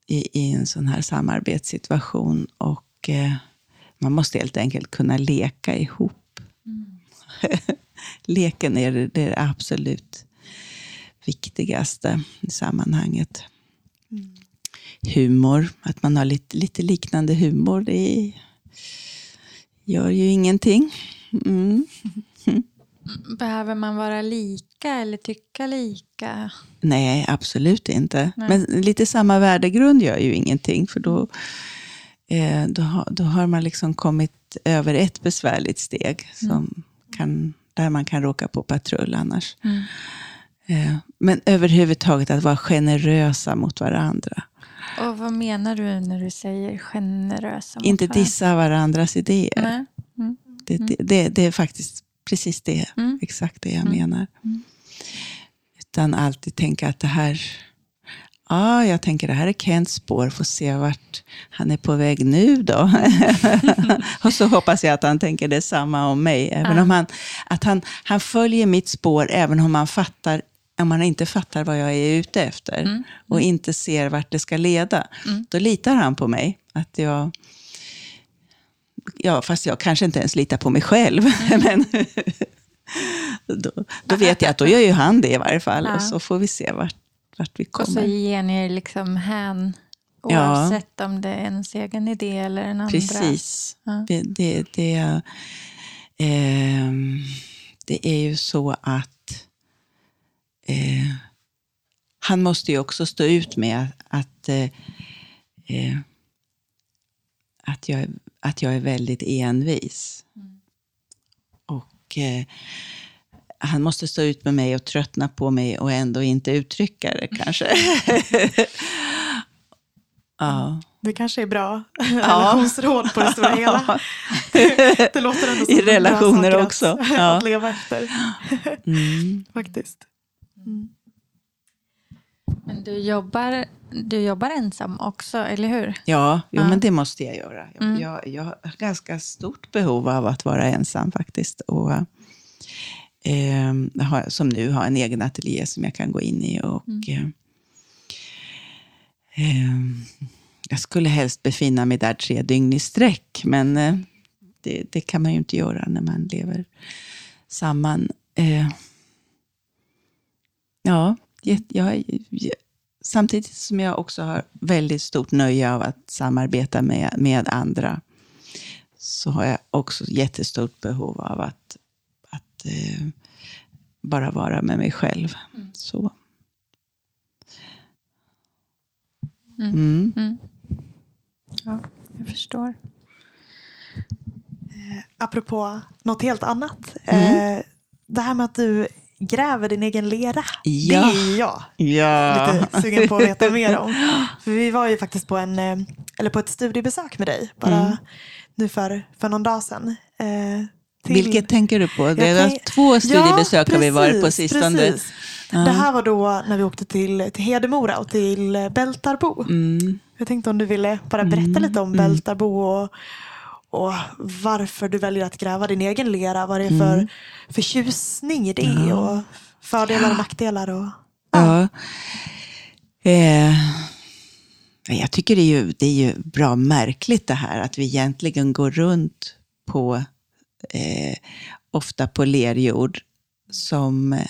i, i en sån här samarbetssituation. Och eh, man måste helt enkelt kunna leka ihop. Leken är det, det är absolut viktigaste i sammanhanget. Humor, att man har lite, lite liknande humor, det gör ju ingenting. Mm. Behöver man vara lika eller tycka lika? Nej, absolut inte. Nej. Men lite samma värdegrund gör ju ingenting. För då, eh, då, har, då har man liksom kommit över ett besvärligt steg. Som kan, där man kan råka på patrull annars. Mm. Eh, men överhuvudtaget att vara generösa mot varandra. Och vad menar du när du säger generösa? mot Inte varandra? dissa varandras idéer. Mm. Det, det, det, det är faktiskt precis det, Mm. exakt det jag Mm. menar. Mm. Utan alltid tänka att det här, ja, jag tänker det här är Kents spår, får se vart han är på väg nu då. och så hoppas jag att han tänker detsamma om mig. Även Ja. om han, att han, han följer mitt spår, även om han fattar om man inte fattar vad jag är ute efter Mm. och inte ser vart det ska leda, Mm. då litar han på mig. Att jag, ja, fast jag kanske inte ens litar på mig själv. Men då, då vet jag att då gör ju han det i varje fall. Ja. Och så får vi se vart, vart vi Och så kommer. ger ni er liksom hän Ja. oavsett om det är ens egen idé eller en andra. Precis. Ja. Det, det, det, ehm, det är ju så att eh, han måste ju också stå ut med att, att, eh, eh, att, jag, att jag är väldigt envis. Och eh, han måste stå ut med mig och tröttna på mig och ändå inte uttrycka det kanske. ja. Det kanske är bra relationsråd på det stora hela. Det låter ändå som I relationer också, Att, ja. att leva efter, Mm. faktiskt. Mm. Men du jobbar, du jobbar ensam också, eller hur? Ja, jo, Ja. men det måste jag göra. Jag, Mm. jag, jag har ganska stort behov av att vara ensam faktiskt. Och, eh, har, som nu har en egen ateljé som jag kan gå in i. Och, eh, eh, jag skulle helst befinna mig där tre dygn i sträck, men eh, det, det kan man ju inte göra när man lever samman. Eh, ja, jag, jag, samtidigt som jag också har väldigt stort nöje av att samarbeta med, med andra så har jag också jättestort behov av att, att eh, bara vara med mig själv. Så. Mm. Mm. Mm. Ja, jag förstår. Apropå något helt annat. Mm. Eh, det här med att du gräver din egen lera. Ja. Det är jag Ja. lite sugen på att veta mer om. För vi var ju faktiskt på, en, eh, eller på ett studiebesök med dig. Bara Mm. nu för, för någon dag sedan. Eh, till- Vilket tänker du på? Det är tänk- två studiebesök har vi varit på precis, sistone. precis. Ja. Det här var då när vi åkte till, till Hedemora och till Bältarbo. Mm. Jag tänkte om du ville bara berätta Mm, lite om mm. Bältarbo och, och varför du väljer att gräva din egen lera. Vad det är för, Mm. för tjusning i det Ja. och fördelar och nackdelar. Och, Ja. Eh, jag tycker det är, ju, det är ju bra märkligt det här att vi egentligen går runt på, eh, ofta på lerjord, som eh,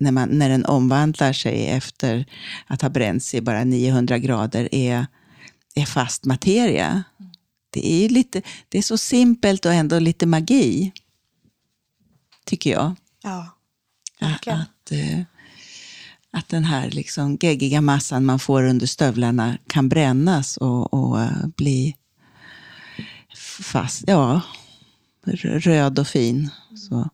när, man, när den omvandlar sig efter att ha bränts i bara 900 grader är, är fast materia. Det är, lite, det är så simpelt och ändå lite magi, tycker jag. ja, verkligen. Att, eh, att den här liksom geggiga massan man får under stövlarna kan brännas och, och eh, bli fast, ja, röd och fin. Så.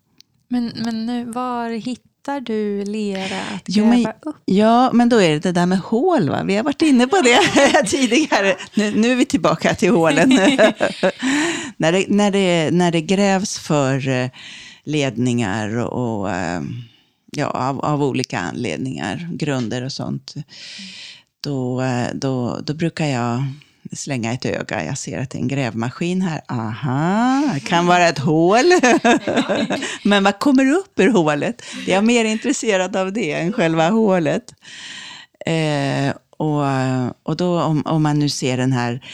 Men, men nu, var hittar testar du lera att Jo, gräva men- upp? Ja, men då är det det där med hål. Va? Vi har varit inne på det tidigare. Nu, nu är vi tillbaka till hålen. när, det, när, det, när det grävs för eh, ledningar och eh, ja, av, av olika anledningar, grunder och sånt, då, eh, då, då brukar jag slänga ett öga. Jag ser att det är en grävmaskin här. Aha, det kan vara ett hål. Men vad kommer upp ur hålet? Jag är mer intresserad av det än själva hålet. Eh, och, och då om, om man nu ser den här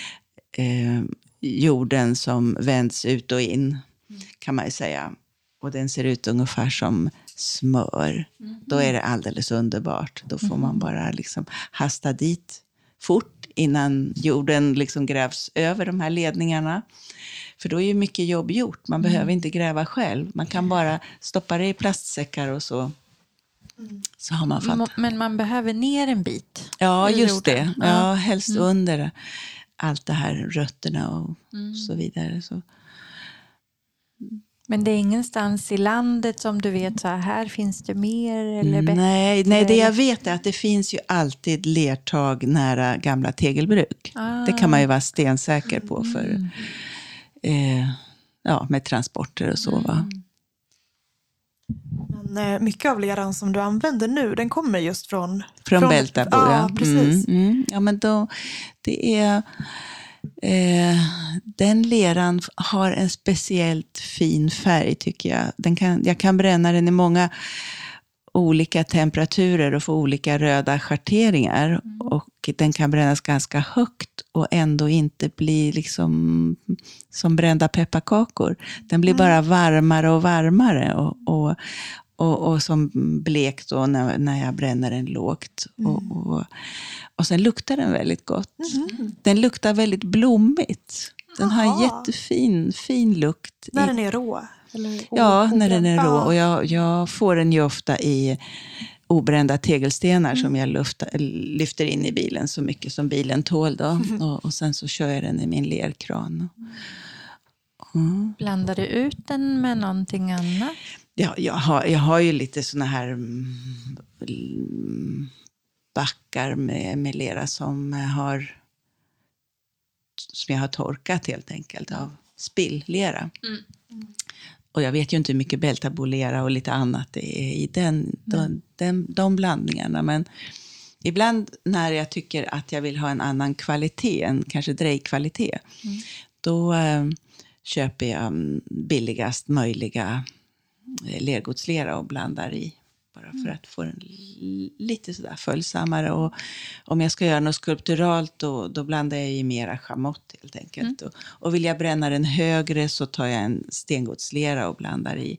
eh, jorden som vänds ut och in, kan man ju säga. Och den ser ut ungefär som smör. Då är det alldeles underbart. Då får man bara liksom hasta dit fort innan jorden liksom grävs över de här ledningarna. För då är ju mycket jobb gjort. Man behöver inte gräva själv. Man kan bara stoppa det i plastsäckar och så. Så har man fått Mo- Men man behöver ner en bit. Ja, just det. Ja, helst under allt det här, rötterna och så vidare. Så. Men det är ingenstans i landet som du vet så här, här finns det mer eller bättre? Nej, nej, det jag vet är att det finns ju alltid lertag nära gamla tegelbruk. Det kan Ah. man ju vara stensäker på för, eh, ja, med transporter och så. Va? Men, eh, mycket av leran som du använder nu, den kommer just från... Från, Bältabo, ja. ja. precis. Mm, mm. Ja, men då, det är... Eh, den leran har en speciellt fin färg, tycker jag. Den kan, jag kan bränna den i många olika temperaturer och få olika röda schatteringar. Och den kan brännas ganska högt och ändå inte bli liksom som brända pepparkakor. Den blir bara varmare och varmare. Och, och, och, och som blek då när, när jag bränner den lågt. Och, och, och sen luktar den väldigt gott. Den luktar väldigt blommigt. Den har en Jaha. jättefin fin lukt. När i- den är rå? Eller Ja, när den är rå. Och jag, jag får den ju ofta i obrända tegelstenar som jag lufta, lyfter in i bilen så mycket som bilen tål. Då. Och, och sen så kör jag den i min lerkran. Mm. Blandar du ut den med någonting annat? Ja, jag, har, jag har ju lite såna här mm, mm, backar med, med lera som har som jag har torkat helt enkelt av spilllera. Och jag vet ju inte hur mycket bältabolera och lite annat det är i den, de, den, de blandningarna. Men ibland när jag tycker att jag vill ha en annan kvalitet, en kanske drejkvalitet, då eh, köper jag mm, billigast möjliga eh, lergodslera och blandar i. Bara för att få den lite sådär följsammare. Och om jag ska göra något skulpturalt då, då blandar jag i mera schamott helt enkelt. Och, och vill jag bränna den högre så tar jag en stengodslera och blandar i.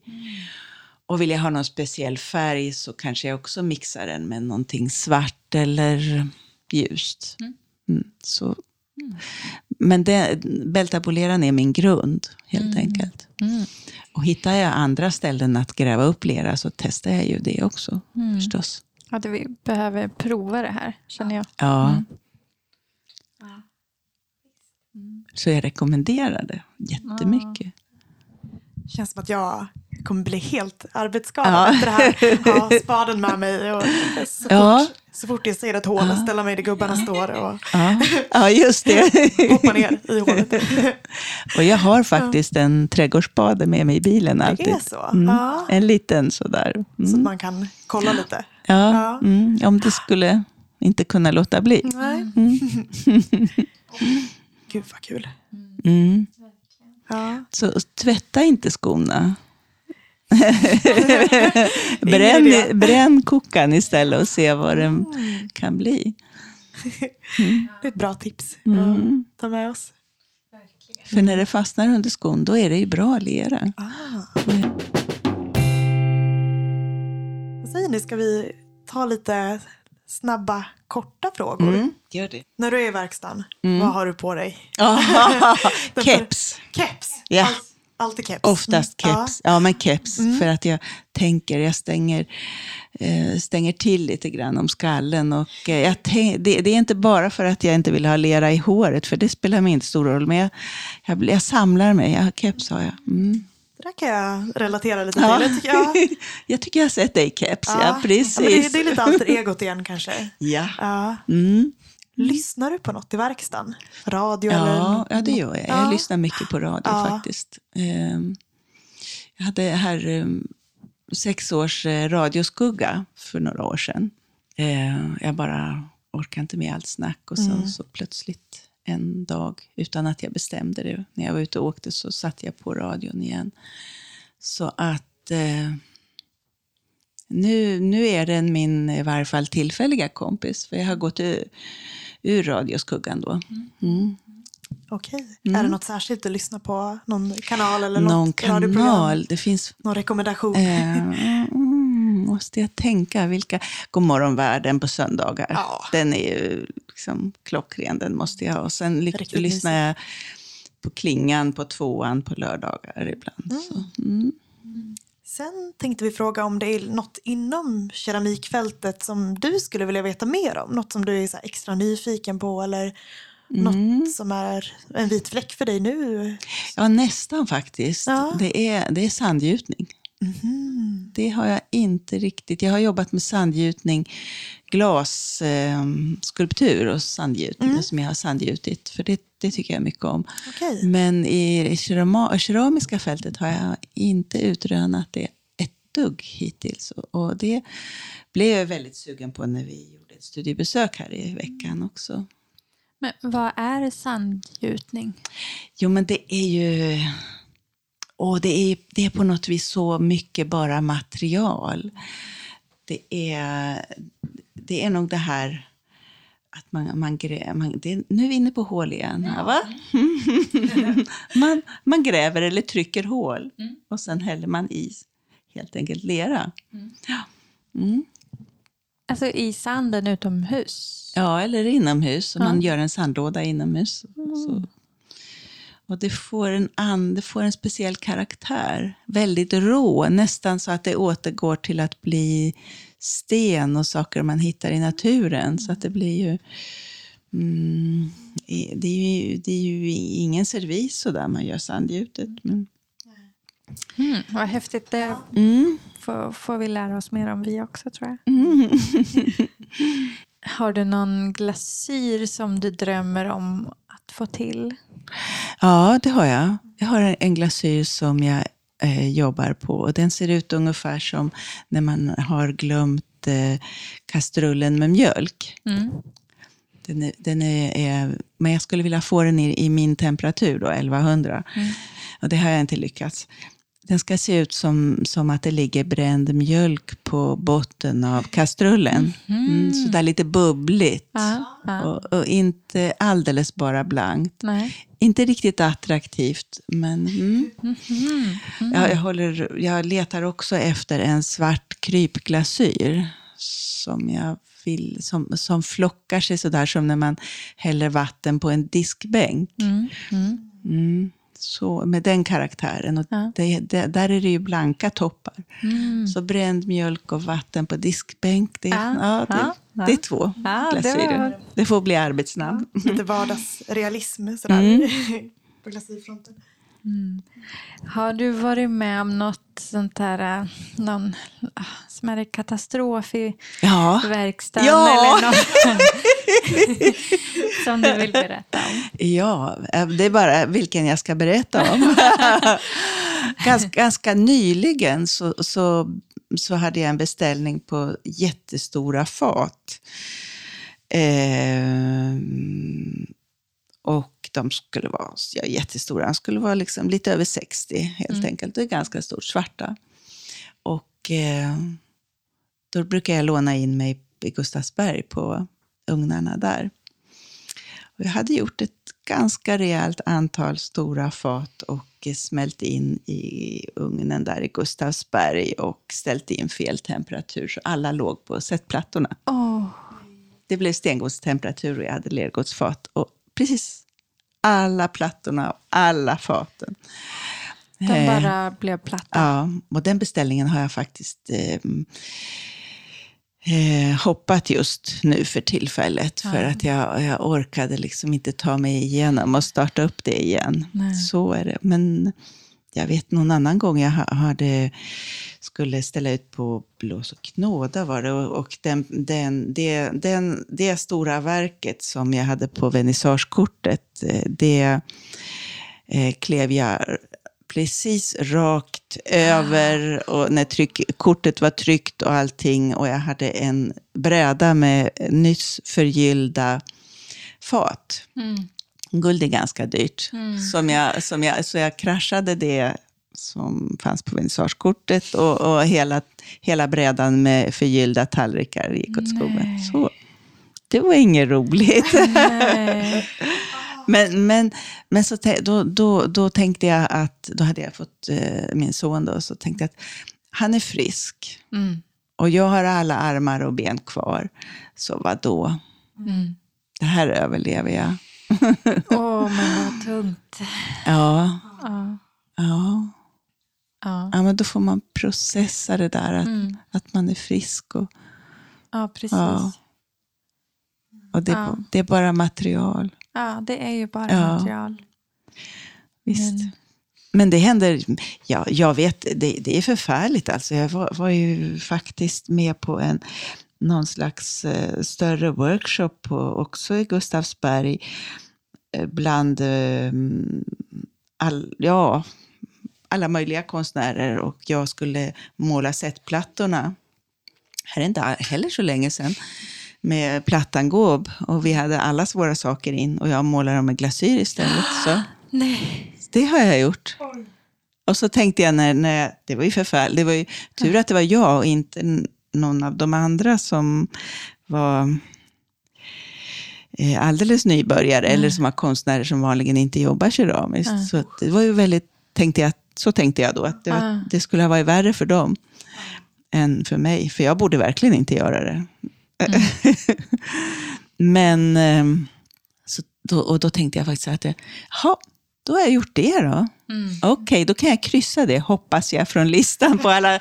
Och vill jag ha någon speciell färg så kanske jag också mixar den med någonting svart eller ljust. Mm, så. Men det, bältaboleran är min grund helt enkelt. Och hittar jag andra ställen att gräva upp lera så testar jag ju det också förstås. Ja, det vi behöver prova det här, känner jag. Ja. Så jag rekommenderar det jättemycket. Känns som att jag kommer bli helt arbetsskadad Ja. efter det här. Ha spaden med mig och så fort, Ja. så fort jag ser ett hål ställa mig där gubbarna står och Ja. ja, just det. hoppa ner i hålet. Och jag har faktiskt en trädgårdsspade med mig i bilen alltid. Det är så? Mm. Ja. En liten sådär. Så att Mm. man kan kolla lite. Ja, Ja. Mm. om det skulle inte kunna låta bli. Nej. Mm. Gud vad kul. Mm. Ja. Så tvätta inte skorna. Bränn, bränn kokan istället och se vad den kan bli. Det är ett bra tips. Mm. Ta med oss. För när det fastnar under skon, då är det ju bra lera. Ah. Vad säger ni, ska vi ta lite snabba, korta frågor? Gör det. När du är i verkstaden, vad har du på dig? Keps. Keps. Ja. All, alltid keps. Oftast Mm. keps. Ja, men keps. För att jag tänker, jag stänger, eh, stänger till lite grann om skallen. Och, eh, jag tänk, det, det är inte bara för att jag inte vill ha lera i håret, för det spelar mig inte stor roll. Men jag, jag, jag samlar mig. Ja, keps har jag. Det där kan jag relatera lite Ja. till. Jag tycker, ja, Jag tycker jag har sett dig i keps, ja, ja, precis. men det, det är lite alter egot igen kanske. Ja. Ja. Mm. Lyssnar du på något i verkstaden? Radio eller? Ja, ja, det gör jag. Ja. Jag lyssnar mycket på radio Ja. faktiskt. Ehm, Jag hade här ehm, sex års eh, radioskugga för några år sedan. Ehm, Jag bara orkade inte med allt snack och sen Mm. så plötsligt en dag, utan att jag bestämde det, när jag var ute och åkte så satte jag på radion igen. Så att eh, nu, nu är den min i varje fall tillfälliga kompis, för jag har gått ur, ur radioskuggan då. Mm. Okej. Mm. Är det något särskilt du lyssnar på? Någon kanal eller Någon något kanal. Det finns... Någon rekommendation? Eh, mm, måste jag tänka vilka... Godmorgonvärlden på söndagar. Ja. Den är ju liksom klockren, den måste jag ha. Och sen Riktigt lyssnar jag på Klingan på tvåan på lördagar ibland. Så, mm. Sen tänkte vi fråga om det är något inom keramikfältet som du skulle vilja veta mer om. Något som du är extra nyfiken på eller Mm. något som är en vit fläck för dig nu. Ja, nästan faktiskt. Ja. Det, är, det är sandgjutning. Det har jag inte riktigt. Jag har jobbat med sandgjutning, glasskulptur eh, skulptur och sandgjutning Mm. som jag har sandgjutit. För det, det tycker jag mycket om. Okej. Men i det kerama, keramiska fältet har jag inte utrönat det ett dugg hittills. Och- Och det blev jag väldigt sugen på när vi gjorde ett studiebesök här i veckan också. Men vad är sandgjutning? Jo, men det är ju... Och det, är, det är på något vis så mycket bara material. Det är, det är nog det här att man, man, man det, Nu är vi inne på hål igen. Här, va? man, man gräver eller trycker hål och sen häller man i helt enkelt lera. Ja. Mm. Alltså i sanden utomhus? Ja, eller inomhus. Om Ja. man gör en sandlåda inomhus. Så. Och det får, en an, det får en speciell karaktär. Väldigt rå, nästan så att det återgår till att bli sten och saker man hittar i naturen. Så att det blir ju... Mm, det, är ju det är ju ingen servis så där man gör sandgjutet. Men, Mm, vad häftigt. Det mm, får, får vi lära oss mer om vi också tror jag. mm. Har du någon glasyr som du drömmer om att få till? Ja, det har jag. Jag har en- glasyr som jag eh, jobbar på. Och den ser ut ungefär som när man har glömt eh, kastrullen med mjölk. Mm. Den är, den är, är, men jag skulle vilja få den i, i min temperatur, då, 1100. Mm. Och det har jag inte lyckats. Den ska se ut som, som att det ligger bränd mjölk på botten av kastrullen. Mm, så där lite bubbligt. Ja, ja. Och, och inte alldeles bara blankt. Nej. Inte riktigt attraktivt, men mm. Mhm. jag, jag, håller, jag letar också efter en svart krypglasyr som, jag vill, som, som flockar sig sådär som när man häller vatten på en diskbänk. Så, med den karaktären. Och Ja. det, det, där är det ju blanka toppar. Mm. Så bränd mjölk och vatten på diskbänk, det, Ja, ja, det, ja, ja. det är två Ja, det glasyrer. var- Det får bli arbetsnamn. Lite vardagsrealism sådär. Mm. på glasyrfronten. Mm. Har du varit med om något sånt här, äh, någon ah, smärre katastrof i Ja. verkstaden? Ja. Eller något som du vill berätta om? Ja, eh, det är bara vilken jag ska berätta om. ganska, ganska nyligen så, så, så hade jag en beställning på jättestora fat. Ehm, och de skulle vara ja, jättestora. De skulle vara liksom lite över 60 helt enkelt. Det är ganska stort, svarta. Och eh, då brukar jag låna in mig i Gustavsberg på ugnarna där. Och jag hade gjort ett ganska rejält antal stora fat och smält in i ugnen där i Gustavsberg och ställt in fel temperatur så alla låg på setplattorna. Åh, Det blev stengodstemperatur och jag hade lergodsfat och precis alla plattorna och alla faten. de Eh, bara blev platta. Ja, och den beställningen har jag faktiskt eh, eh, hoppat just nu för tillfället. För Ja. att jag, jag orkade liksom inte ta mig igenom och starta upp det igen. Nej. Så är det. Men jag vet någon annan gång jag ha- hade, skulle ställa ut på Blås och knåda var det. Och, och den, den, det, den, det stora verket som jag hade på vernissagekortet, eh, det eh, klev jag precis rakt över och när tryck, kortet var tryckt och allting och jag hade en bräda med nyss förgyllda fat. Mm. Guld är ganska dyrt. Mm. Som jag, som jag, så jag kraschade det som fanns på vernissagekortet och, och hela, hela brädan med förgyllda tallrikar gick åt skogen. Så, det var inget roligt. Men, men, men så, då, då, då tänkte jag att, då hade jag fått eh, min son då, så tänkte jag att han är frisk Mm. och jag har alla armar och ben kvar. Så vad då? Mm. Det här överlever jag. Åh, men vad tungt. Ja, Ja. ja. Ja. ja men då får man processa det där att, Mm. att man är frisk. Och, ja, precis. Ja. Och det, är Ja. det är bara material. Ja, det är ju bara Ja. material. Visst. Men- Men det händer, ja, jag vet, det, det är förfärligt alltså. Jag var, var ju faktiskt med på en, någon slags eh, större workshop på, också i Gustavsberg. Eh, bland eh, all, ja, alla möjliga konstnärer och jag skulle måla setplattorna. Här är inte heller så länge sedan med plattan-gåb och vi hade allas våra saker in och jag målade dem med glasyr istället. Så. Nej. Det har jag gjort. Och så tänkte jag, när, när jag, det var ju förfärligt, det var ju tur att det var jag och inte någon av de andra som var eh, alldeles nybörjare eller som var konstnärer som vanligen inte jobbar keramiskt. Nej. Så det var ju väldigt, tänkte jag, så tänkte jag då, att det, var, Ja. det skulle ha varit värre för dem än för mig. För jag borde verkligen inte göra det. Men, ehm, så då, och då tänkte jag faktiskt att, jaha, då har jag gjort det då. Mm. Okej, då kan jag kryssa det, hoppas jag, från listan på alla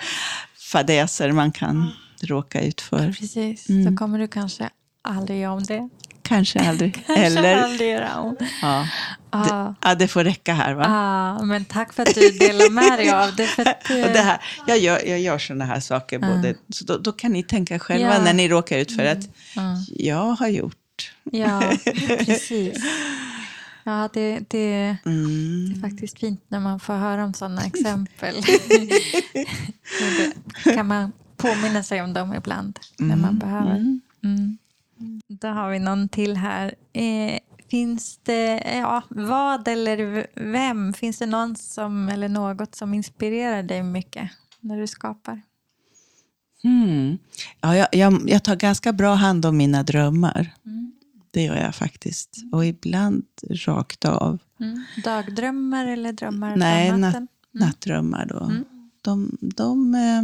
fadäser man kan råka ut för. Precis, Mm. då kommer du kanske aldrig göra om det. Kanske aldrig. Kanske Eller, aldrig göra om. ja. Ja. ja, det får räcka här va? Ja, men tack för att du delar med dig av det. För att, Och det här, jag gör, jag gör sådana här saker, både, så då, då kan ni tänka själva Ja. när ni råkar ut för att ja. jag har gjort. Ja, precis. Ja, det, det, Mm. det är faktiskt fint när man får höra om sådana exempel. Kan man påminna sig om dem ibland när man behöver. Mm. Då har vi någon till här. Eh, finns det, ja, vad eller vem, finns det någon som, eller något som inspirerar dig mycket när du skapar? Mm. Ja, jag, jag, jag tar ganska bra hand om mina drömmar. Mm. Det gör jag faktiskt. Och ibland rakt av. Mm. Dagdrömmar eller drömmar Nej, natt, nattdrömmar då. Mm. De, de, eh,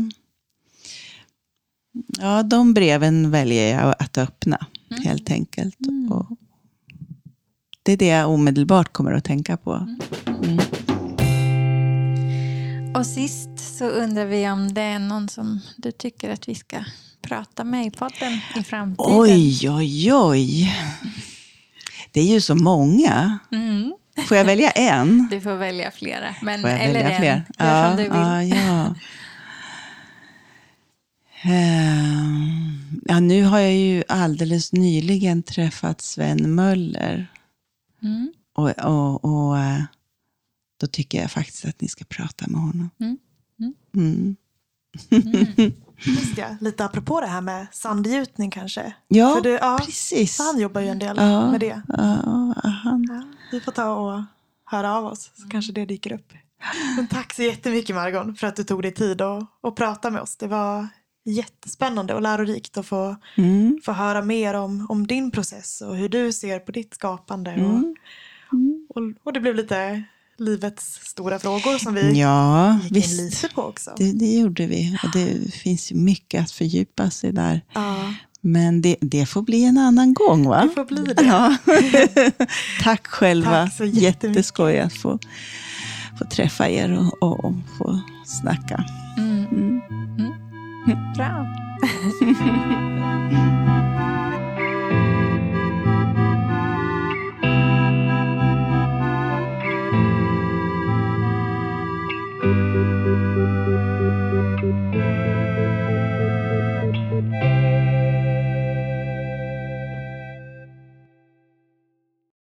ja, de breven väljer jag att öppna, Mm. helt enkelt. Mm. Och det är det jag omedelbart kommer att tänka på. Mm. Och sist så undrar vi om det är någon som du tycker att vi ska prata med i podden i framtiden. Oj, oj, oj. Det är ju så många. Mm. Får jag välja en? Du får välja flera. Men, Får jag eller välja en. fler? Gör som du vill. Ja, ja. Ehm, ja, nu har jag ju alldeles nyligen träffat Sven Möller. Mm. Och, och, och eh, då tycker jag faktiskt att ni ska prata med honom. Mm. Mm. Mm. Just ja, lite apropå det här med sandgjutning kanske. Ja, För det, ja, precis. för han jobbar ju en del Ja. med det. Ja, han, Ja, vi får ta och höra av oss så kanske det dyker upp. Men tack så jättemycket Margon för att du tog dig tid att, att prata med oss. Det var jättespännande och lärorikt att få, mm, få höra mer om, om din process och hur du ser på ditt skapande. mm. Och, och, och det blev lite livets stora frågor som vi Ja, gick in visst. lite på också. Det, det gjorde vi. Och det finns mycket att fördjupa sig där. Ja, Men det, det får bli en annan gång, va? det får bli det. Ja. Tack själva. Tack så. Jätteskoj att få, få träffa er och, och, och få snacka. Mm. Mm. Bra.